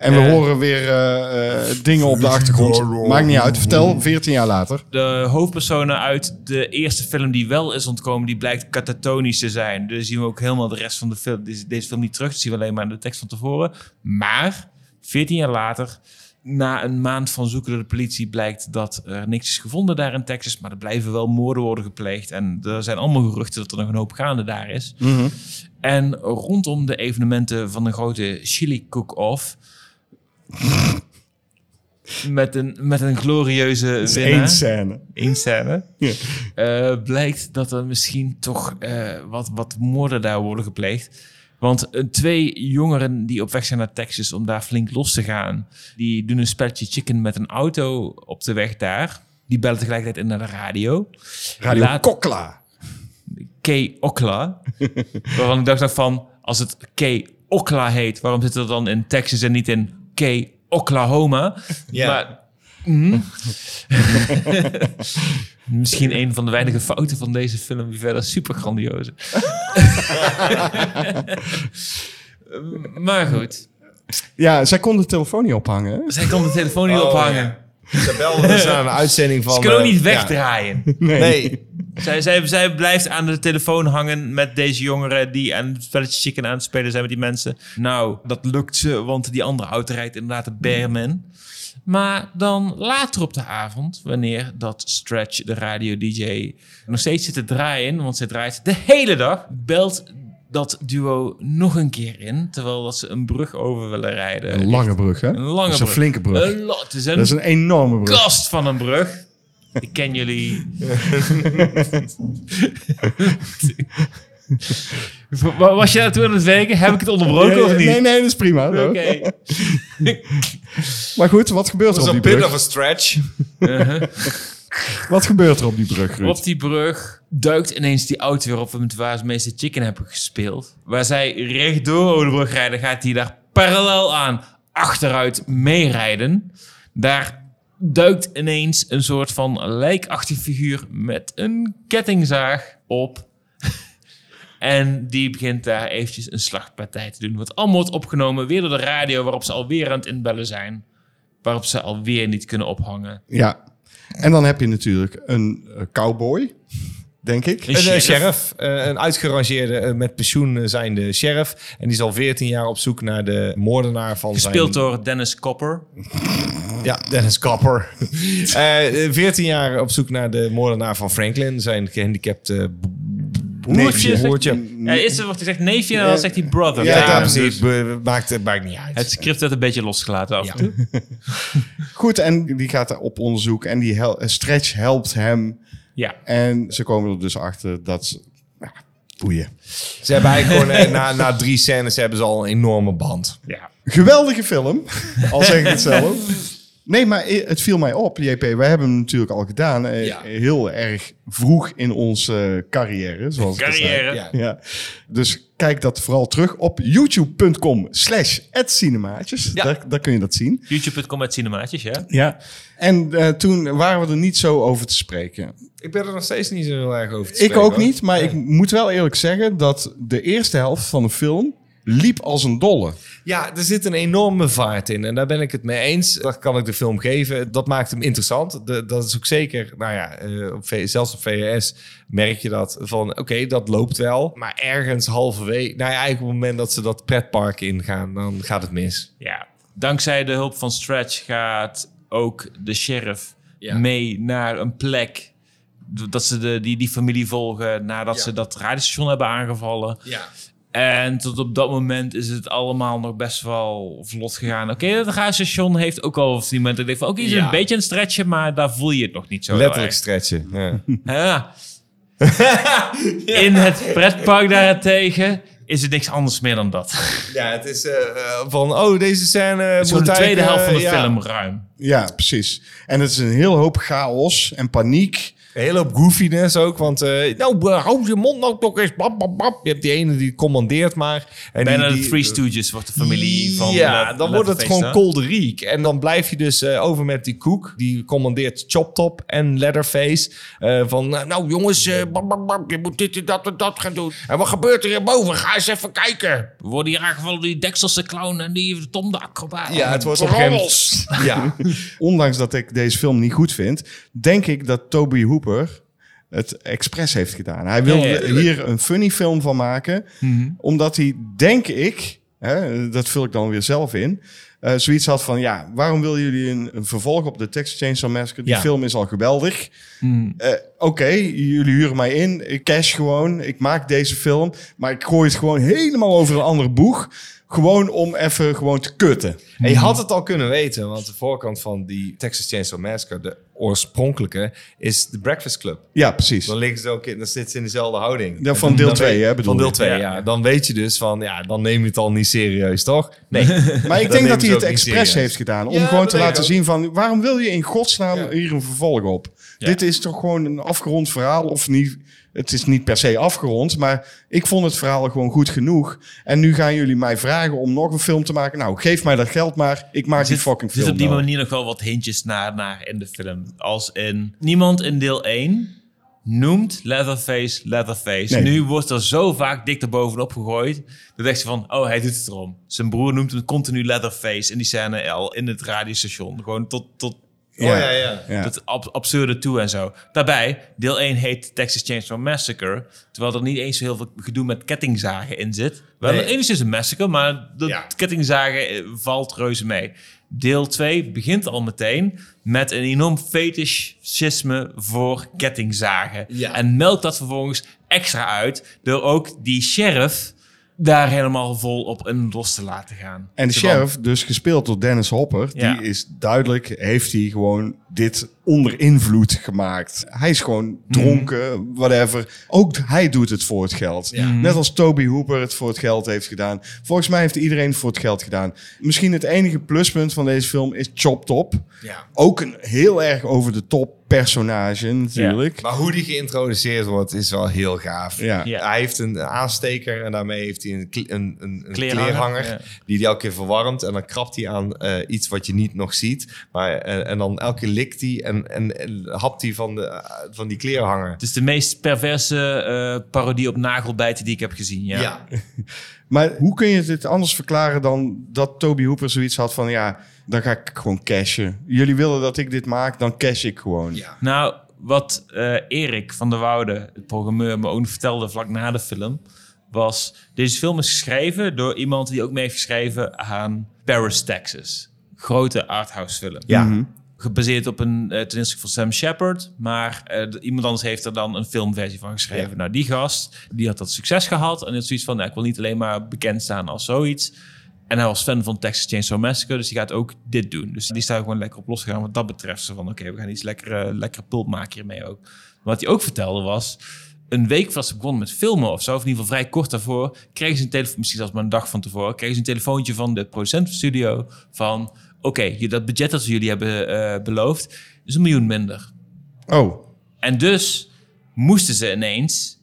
S1: En we
S3: Eh.
S1: horen weer eh, eh, dingen op de achtergrond. Maakt niet uit. Vertel, 14 jaar later.
S3: De hoofdpersonen uit de eerste film die wel is ontkomen, die blijkt katatonisch te zijn. Dus zien we ook helemaal de rest van de film, deze, deze film niet terug. Dat zien we alleen maar in de tekst van tevoren. Maar, 14 jaar later, na een maand van zoeken door de politie, blijkt dat er niks is gevonden daar in Texas. Maar er blijven wel moorden worden gepleegd. En er zijn allemaal geruchten dat er nog een hoop gaande daar is. En rondom de evenementen van de grote chili cook-off. Met, een, met een glorieuze winnaar.
S1: Eén scène.
S3: Eén scène.
S1: Ja.
S3: Eh, blijkt dat er misschien toch eh, wat, wat moorden daar worden gepleegd. Want eh, twee jongeren die op weg zijn naar Texas om daar flink los te gaan, die doen een spelletje chicken met een auto op de weg daar. Die bellen tegelijkertijd in naar de radio.
S1: Radio
S3: Laat-
S1: Kokla.
S3: K. Okla. waarvan ik dacht van, als het K. Okla heet, waarom zit het dan in Texas en niet in Oklahoma?
S2: Ja.
S3: Maar, mhm. Misschien een van de weinige fouten van deze film, die verder super grandioos is. maar goed,
S1: Ja, zij kon de telefoon niet ophangen. hè?
S3: zij kon de telefoon niet
S2: Oh,
S3: ophangen.
S2: Ze belden dus aan een uitzending van...
S3: Ze kunnen ook
S2: eh,
S3: niet
S2: ja.
S3: wegdraaien.
S2: Nee.
S3: Zij, zij, zij blijft aan de telefoon hangen met deze jongeren die aan het spelletje chicken aan het spelen zijn met die mensen. Nou, dat lukt ze, want die andere auto rijdt inderdaad de Bearman. Maar dan later op de avond, wanneer dat Stretch, de radio-dj, nog steeds zit te draaien, want ze draait de hele dag, belt dat duo nog een keer in, terwijl dat ze een brug over willen rijden.
S1: Een lange brug, hè?
S3: Een lange
S1: Dat is een
S3: brug.
S1: flinke brug.
S3: Een lo- het is een
S1: Dat is een enorme brug.
S3: kast van een brug. Ik ken jullie. Wa- Was jij toen aan het werken? Heb ik het onderbroken
S1: Nee,
S3: of niet?
S1: Nee, nee, dat is prima.
S3: Oké.
S1: Maar goed, wat gebeurt er
S2: Dat
S1: op
S2: is
S1: die
S2: een bit
S1: brug?
S2: of a stretch.
S1: Wat gebeurt er op die brug, Ruud?
S3: Op die brug duikt ineens die auto weer op waar ze meeste chicken hebben gespeeld. Waar zij rechtdoor over de brug rijden, gaat hij daar parallel aan achteruit meerijden. Daar duikt ineens een soort van lijkachtig figuur met een kettingzaag op. En die begint daar eventjes een slagpartij te doen. Wordt allemaal wordt opgenomen, weer door de radio, waarop ze alweer aan het inbellen zijn. Waarop ze alweer niet kunnen ophangen.
S1: Ja. En dan heb je natuurlijk een eh, cowboy, denk ik.
S3: Een
S2: Een
S3: sheriff.
S2: eh, een uitgerangeerde eh, met pensioen zijnde sheriff. En die is al 14 jaar op zoek naar de moordenaar van
S3: Gespeeld
S2: zijn...
S3: door Dennis Copper.
S2: Ja, Dennis Copper. Eh, eh, 14 jaar op zoek naar de moordenaar van Franklin, zijn gehandicapte
S3: Broertje,
S2: broertje.
S3: Ja, eerst wordt hij zegt neefje en dan zegt hij brother.
S1: Ja,
S2: precies. Be- Maakt, maakt niet uit.
S3: Het script werd een beetje losgelaten af en toe.
S1: Goed, en die gaat op onderzoek en die hel- Stretch helpt hem.
S3: Ja.
S1: En ze komen er dus achter dat ze... Ja, boeien.
S2: Ze hebben eigenlijk gewoon, eh, na, na drie scènes hebben ze al een enorme band.
S3: ja.
S1: Geweldige film, al zeg ik het zelf. Nee, maar het viel mij op, JP. Wij hebben hem natuurlijk al gedaan. eh,
S2: Ja.
S1: Heel erg vroeg in onze carrière, zoals ik.
S3: Carrière.
S2: Ja.
S1: Ja. Dus kijk dat vooral terug op youtube.com slash cinemaatjes.
S2: Ja.
S1: Daar, daar kun je dat zien.
S3: YouTube.com met cinemaatjes, ja.
S1: Ja. En eh, toen waren we er niet zo over te spreken.
S2: Ik ben er nog steeds niet zo heel erg over te
S1: Ik
S2: spreken,
S1: ook
S2: hoor.
S1: niet, maar ik moet wel eerlijk zeggen dat de eerste helft van de film liep als een dolle.
S2: Ja, er zit een enorme vaart in. En daar ben ik het mee eens. Dat kan ik de film geven. Dat maakt hem interessant. De- dat is ook zeker, nou ja, eh, op V- zelfs op VHS merk je dat van, oké, dat loopt wel. Maar ergens halverwege, nou ja, eigenlijk op het moment dat ze dat pretpark ingaan, dan gaat het mis.
S3: Ja. Dankzij de hulp van Stretch gaat ook de sheriff
S2: Ja.
S3: mee naar een plek. Dat ze de, die, die familie volgen nadat
S2: Ja.
S3: ze dat radiostation hebben aangevallen.
S2: Ja.
S3: En tot op dat moment is het allemaal nog best wel vlot gegaan. Oké, het radiostation heeft ook al op die moment... Ik denk van, oké, is
S2: Ja.
S3: een beetje een stretchen, maar daar voel je het nog niet zo
S2: Letterlijk stretchen. Ja.
S3: Ja. In het pretpark daarentegen is het niks anders meer dan dat.
S2: ja, het is eh, eh, van, oh, deze scène
S3: Het is de tweede helft van de
S2: eh, ja,
S3: film ruim.
S1: Ja, precies. En het is een heel hoop chaos en paniek.
S2: Een hele hoop goofiness ook, want eh, nou, eh, hou je mond nou toch eens. Bap, bap, bap. Je hebt die ene die commandeert maar. En
S3: Bijna
S2: die,
S3: de Three Stooges wordt de familie van...
S2: Ja,
S3: Let-
S2: dan wordt het gewoon kolderiek. En dan blijf je dus eh, over met die koek. Die commandeert Chop Top en Leatherface. eh, van, nou jongens, eh, bap, bap, bap, je moet dit en dat en dat gaan doen. En wat gebeurt er hierboven? Ga eens even kijken.
S3: We worden hier aangevallen door die Dekselse clown en die Tom de acrobaat.
S2: Ja, het wordt op een gegeven moment- Ja,
S1: Ondanks dat ik deze film niet goed vind, denk ik dat Toby Het expres heeft gedaan. Hij wil
S3: Ja, ja, ja.
S1: hier een funny film van maken, omdat hij, denk ik, hè, dat vul ik dan weer zelf in, eh, zoiets had van, ja, waarom willen jullie een, een vervolg op de Texas Chainsaw Massacre? Die
S2: Ja.
S1: film is al geweldig. Eh, Oké, jullie huren mij in, ik cash gewoon, ik maak deze film, maar ik gooi het gewoon helemaal over een andere boeg. Gewoon om even gewoon te kutten.
S2: En je had het al kunnen weten, want de voorkant van die Texas Chainsaw Massacre, de oorspronkelijke, is de Breakfast Club.
S1: Ja, precies.
S2: Dan liggen ze ook in, dan zitten ze in dezelfde houding.
S1: Ja, van
S2: dan-
S1: deel
S2: dan
S1: twee,
S2: weet-
S1: hè, bedoel
S2: Van deel
S1: je?
S2: 2,
S3: Ja.
S2: ja. Dan weet je dus van, ja, dan neem je het al niet serieus, toch? Nee.
S1: Maar ik denk dat hij het expres heeft gedaan. Om
S2: Ja,
S1: gewoon te laten zien van... waarom wil je in godsnaam
S2: Ja.
S1: hier een vervolg op? Dit is toch gewoon een afgerond verhaal. Of niet, het is niet per se afgerond. Maar ik vond het verhaal gewoon goed genoeg. En nu gaan jullie mij vragen om nog een film te maken. Nou, geef mij dat geld maar. Ik maak die fucking
S3: Er zit
S1: film
S3: op die manier nog wel wat hintjes naar, naar in de film. Als in... Niemand in deel 1 noemt Leatherface Leatherface.
S1: Nee.
S3: Nu wordt er zo vaak dik erbovenop gegooid. Dan denk je van, oh, hij doet het erom. Zijn broer noemt hem continu Leatherface in die scène al in het radiostation. Gewoon tot, tot
S2: Oh, ja, ja.
S1: Ja.
S3: ab- absurde toe en zo. Daarbij, deel 1 heet Texas Chainsaw Massacre. Terwijl er niet eens zo heel veel gedoe met kettingzagen in zit. Wel,
S2: Nee.
S3: nee. enigszins een massacre, maar de
S2: Ja.
S3: kettingzagen eh, valt reuze mee. Deel 2 begint al meteen met een enorm fetischisme voor kettingzagen.
S2: Ja.
S3: En melkt dat vervolgens extra uit door ook die sheriff daar helemaal vol op in los te laten gaan.
S1: En de sheriff, dus gespeeld door Dennis Hopper...
S3: Ja.
S1: die is duidelijk, heeft hij gewoon dit onder invloed gemaakt. Hij is gewoon dronken, whatever. Ook hij doet het voor het geld. Net als Toby Hooper het voor het geld heeft gedaan. Volgens mij heeft iedereen het voor het geld gedaan. Misschien het enige pluspunt van deze film is Chop Top.
S2: Ja.
S1: Ook een heel erg over de top personage natuurlijk.
S2: Maar hoe die geïntroduceerd wordt is wel heel gaaf.
S1: Ja.
S3: Ja.
S2: Hij heeft een aansteker en daarmee heeft hij een, een, een, een
S3: Kleerhanger,
S2: kleerhanger,
S3: ja.
S2: die hij elke keer verwarmt. En dan krabt hij aan eh, iets wat je niet nog ziet. Maar, eh, en dan elke keer likt hij en, en, en hapt hij van, de, van die kleerhanger.
S3: Het is de meest perverse eh, parodie op nagelbijten die ik heb gezien. Ja.
S1: Maar hoe kun je dit anders verklaren dan dat Toby Hooper zoiets had van... ja, dan ga ik gewoon cashen. Jullie willen dat ik dit maak, dan cash ik gewoon.
S2: Ja.
S3: Nou, wat eh, Erik van der Woude, de programmeur, me ook vertelde vlak na de film, was... Deze film is geschreven door iemand die ook mee heeft geschreven aan Paris, Texas. Grote arthouse film.
S2: Ja.
S3: Gebaseerd op een uh, toneelstuk van Sam Shepard. Maar eh, iemand anders heeft er dan een filmversie van geschreven.
S2: Ja.
S3: Nou, die gast, die had dat succes gehad. En het zoiets van, nou, ik wil niet alleen maar bekend staan als zoiets. En hij was fan van Texas Chainsaw Massacre, dus die gaat ook dit doen. Dus die staat gewoon lekker op losgegaan wat dat betreft. Zo van, oké, we gaan iets lekker, lekker pulp maken hiermee ook. Maar wat hij ook vertelde was... Een week voordat ze begonnen met filmen of zo, of in ieder geval vrij kort daarvoor, kregen ze een telefoon, misschien zelfs maar een dag van tevoren, kregen ze een telefoontje van de producent van de studio van, oké, dat budget dat we jullie hebben eh, beloofd, is een miljoen minder.
S1: Oh,
S3: En dus moesten ze ineens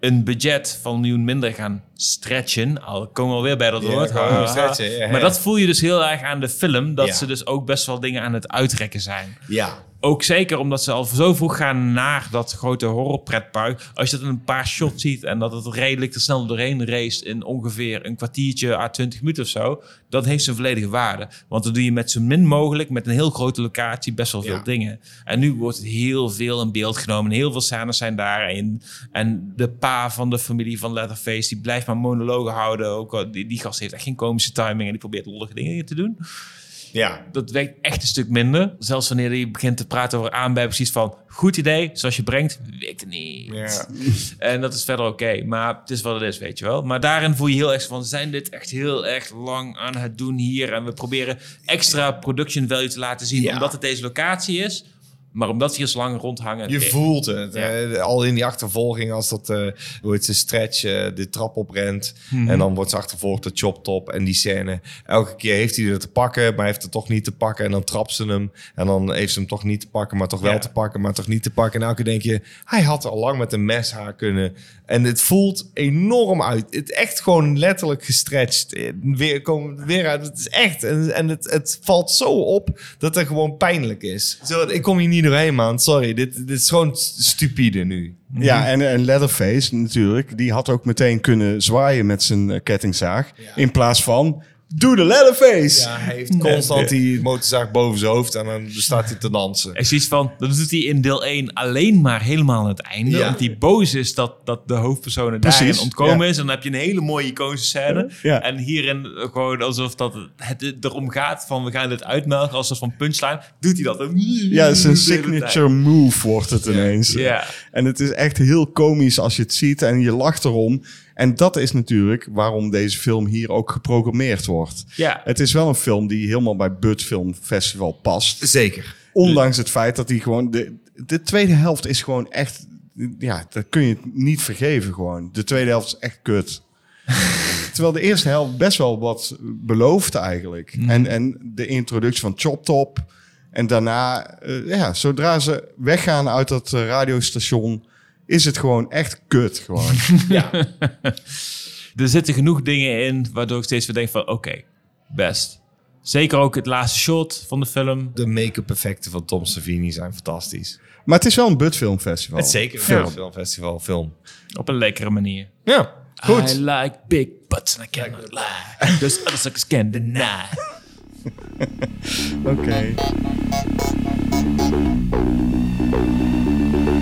S3: een budget van een miljoen minder gaan stretchen. Al komen we alweer bij dat woord.
S2: ja, ja.
S3: Maar dat voel je dus heel erg aan de film. Dat
S2: Ja.
S3: ze dus ook best wel dingen aan het uitrekken zijn.
S2: Ja.
S3: Ook zeker omdat ze al zo vroeg gaan naar dat grote horrorpretpark. Als je dat in een paar shots ziet en dat het redelijk te snel doorheen race in ongeveer een kwartiertje à 20 minuten of zo. Dat heeft zijn volledige waarde. Want dan doe je met zo min mogelijk, met een heel grote locatie, best wel veel
S2: Ja.
S3: dingen. En nu wordt het heel veel in beeld genomen. Heel veel scènes zijn daar. En, de pa van de familie van Leatherface, die blijft maar monologen houden. Ook, die, die gast heeft echt geen komische timing en die probeert lollige dingen te doen
S2: Ja.
S3: dat werkt echt een stuk minder. Zelfs wanneer je begint te praten over aanbij, precies van goed idee, zoals je brengt, werkt het niet.
S2: Ja.
S3: En dat is verder oké, maar het is wat het is, weet je wel. Maar daarin voel je heel erg van, zijn dit echt heel erg lang aan het doen hier? En we proberen extra production value te laten zien,
S2: Ja.
S3: omdat het deze locatie is. Maar omdat we hier zo lang rondhangen...
S2: Je
S3: eh,
S2: voelt het.
S3: Ja.
S2: al in die achtervolging, als dat, eh hoe heet ze, stretch, eh, de trap oprent.
S3: Mhm.
S2: En dan wordt ze achtervolgd door Chop Top en die scène. Elke keer heeft hij er te pakken, maar heeft het toch niet te pakken. En dan trapt ze hem. En dan heeft ze hem toch niet te pakken, maar toch wel
S3: Ja.
S2: te pakken, maar toch niet te pakken. En elke keer denk je, hij had al lang met een mes haar kunnen. En het voelt enorm uit. Het echt gewoon letterlijk gestretched. Weer, komen weer uit. Het is echt. En, en het, het valt zo op dat het gewoon pijnlijk is. Zo, ik kom hier niet doorheen, man. Sorry, dit, dit is gewoon st- stupide nu.
S1: Ja, en, en Leatherface natuurlijk, die had ook meteen kunnen zwaaien met zijn eh, kettingzaag. In plaats van, doe de Leatherface!
S2: Ja, hij heeft constant die motorzaag boven zijn hoofd en dan staat hij te dansen.
S3: Er is iets van, dat doet hij in deel 1 alleen maar helemaal aan het einde.
S2: Ja.
S3: Omdat hij boos is dat, dat de hoofdpersonen
S1: Precies,
S3: daarin ontkomen
S1: ja.
S3: is. En dan heb je een hele mooie iconische scène.
S1: Ja.
S3: En hierin gewoon alsof dat het erom gaat van we gaan dit uitmelken als een soort van punchline. Doet hij dat.
S1: Ja,
S3: hele
S1: signature move wordt het ineens.
S3: Ja.
S1: En het is echt heel komisch als je het ziet en je lacht erom. En dat is natuurlijk waarom deze film hier ook geprogrammeerd wordt.
S3: Ja.
S1: Het is wel een film die helemaal bij Bud Film Festival past.
S2: Zeker.
S1: Ondanks het feit dat hij gewoon... De, de tweede helft is gewoon echt... Ja, dat kun je niet vergeven gewoon. De tweede helft is echt kut. Terwijl de eerste helft best wel wat belooft eigenlijk. En, en de introductie van Chop Top. En daarna, eh, ja, zodra ze weggaan uit dat eh, radiostation... is het gewoon echt kut gewoon.
S3: Er zitten genoeg dingen in waardoor ik steeds weer denk van oké, best. Zeker ook het laatste shot van de film.
S2: De make-up effecten van Tom Savini zijn fantastisch.
S1: maar het is wel een Bud Film Festival.
S2: Het is zeker een
S1: Film.
S2: filmfestival, film.
S3: Op een lekkere manier.
S2: Ja, goed.
S3: I like big butts and I cannot lie. Those other suckers can deny.
S1: Oké.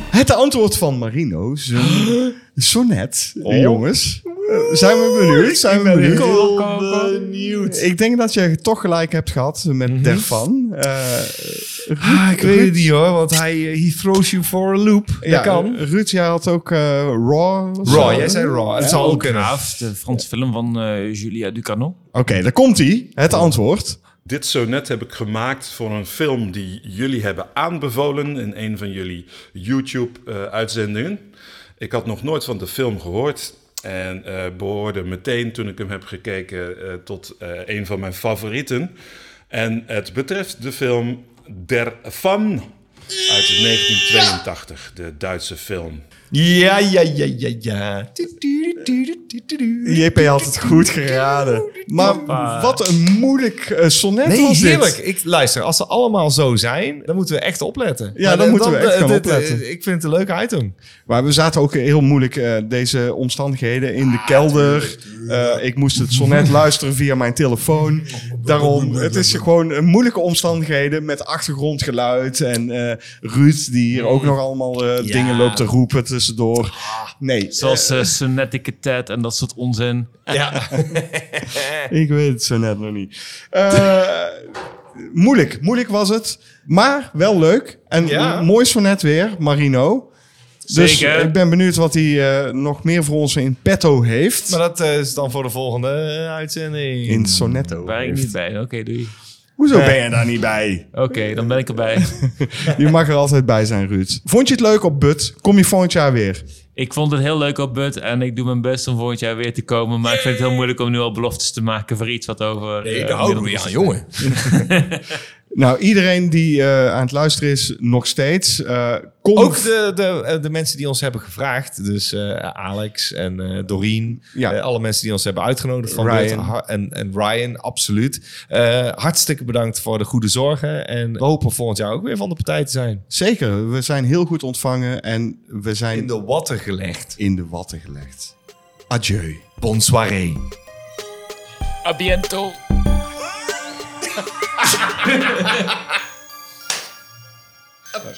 S1: Het antwoord van Marino, zijn sonnet, jongens. Eh, zijn we benieuwd? Zijn we benieuwd?
S2: benieuwd.
S1: Ik denk dat je toch gelijk hebt gehad met Dervan. Eh,
S2: Ah, ik weet het niet hoor, want hij eh, he throws you for a loop.
S1: ja,
S2: dat kan.
S1: Ruud, jij had ook eh, Raw.
S2: Raw,
S1: dat?
S2: jij zei Raw. Het zou ook kunnen.
S3: De Franse film van eh, Julia Ducano.
S1: Oké, daar komt hij. Het antwoord.
S5: Dit sonnet heb ik gemaakt voor een film die jullie hebben aanbevolen in een van jullie YouTube-uitzendingen. ik had nog nooit van de film gehoord en eh, behoorde meteen toen ik hem heb gekeken eh, tot eh, een van mijn favorieten. En het betreft de film Der Fan uit 1982, de Duitse film.
S2: Ja, ja, ja, ja, ja.
S1: JP had het goed geraden. Maar wat een moeilijk eh, sonnet
S2: Nee,
S1: was dit.
S2: heerlijk. Ik, luister, als ze allemaal zo zijn, dan moeten we echt opletten.
S1: Ja, dan moeten we echt gaan
S2: dit,
S1: opletten.
S2: eh, ik vind het een leuk item.
S1: Maar we zaten ook heel moeilijk, eh, deze omstandigheden, in de kelder. Eh, ik moest het sonnet luisteren via mijn telefoon. Daarom, het is gewoon een moeilijke omstandigheden met achtergrondgeluid. En eh Ruud, die hier ook nog allemaal eh, dingen loopt te roepen tussendoor. Nee,
S3: Zoals uh, sonetiquetet en dat soort onzin.
S2: Ja.
S1: ik weet het zo net nog niet. Eh, moeilijk, moeilijk was het. Maar wel leuk. En
S2: Ja.
S1: een mooi sonnet weer, Marino. Dus
S3: Zeker.
S1: ik ben benieuwd wat hij eh, nog meer voor ons in petto heeft.
S2: Maar dat eh, is dan voor de volgende eh, uitzending.
S1: in Sonetto.
S3: Waar ik niet bij. Oké, doei.
S1: Hoezo ben je daar niet bij?
S3: Oké, dan ben ik erbij.
S1: Je mag er altijd bij zijn, Ruud. Vond je het leuk op But? Kom je volgend jaar weer?
S3: ik vond het heel leuk op Bud en ik doe mijn best om volgend jaar weer te komen. Maar ik vind het heel moeilijk om nu al beloftes te maken voor iets wat over...
S2: Nee, daar houden we aan, jongen.
S1: Nou, iedereen die eh, aan het luisteren is, nog steeds. eh, kom
S2: Ook de, de, eh, de mensen die ons hebben gevraagd. Dus eh, Alex en eh Doreen.
S1: Ja.
S2: Alle mensen die ons hebben uitgenodigd. Van
S1: Ryan.
S2: en, en Ryan, absoluut. Eh, hartstikke bedankt voor de goede zorgen. En we hopen volgend jaar ook weer van de partij te zijn.
S1: Zeker, we zijn heel goed ontvangen en we zijn
S2: In de watten gelegd.
S1: in de watten gelegd. Adieu.
S2: Bonsoiré.
S3: A 哈
S2: 哈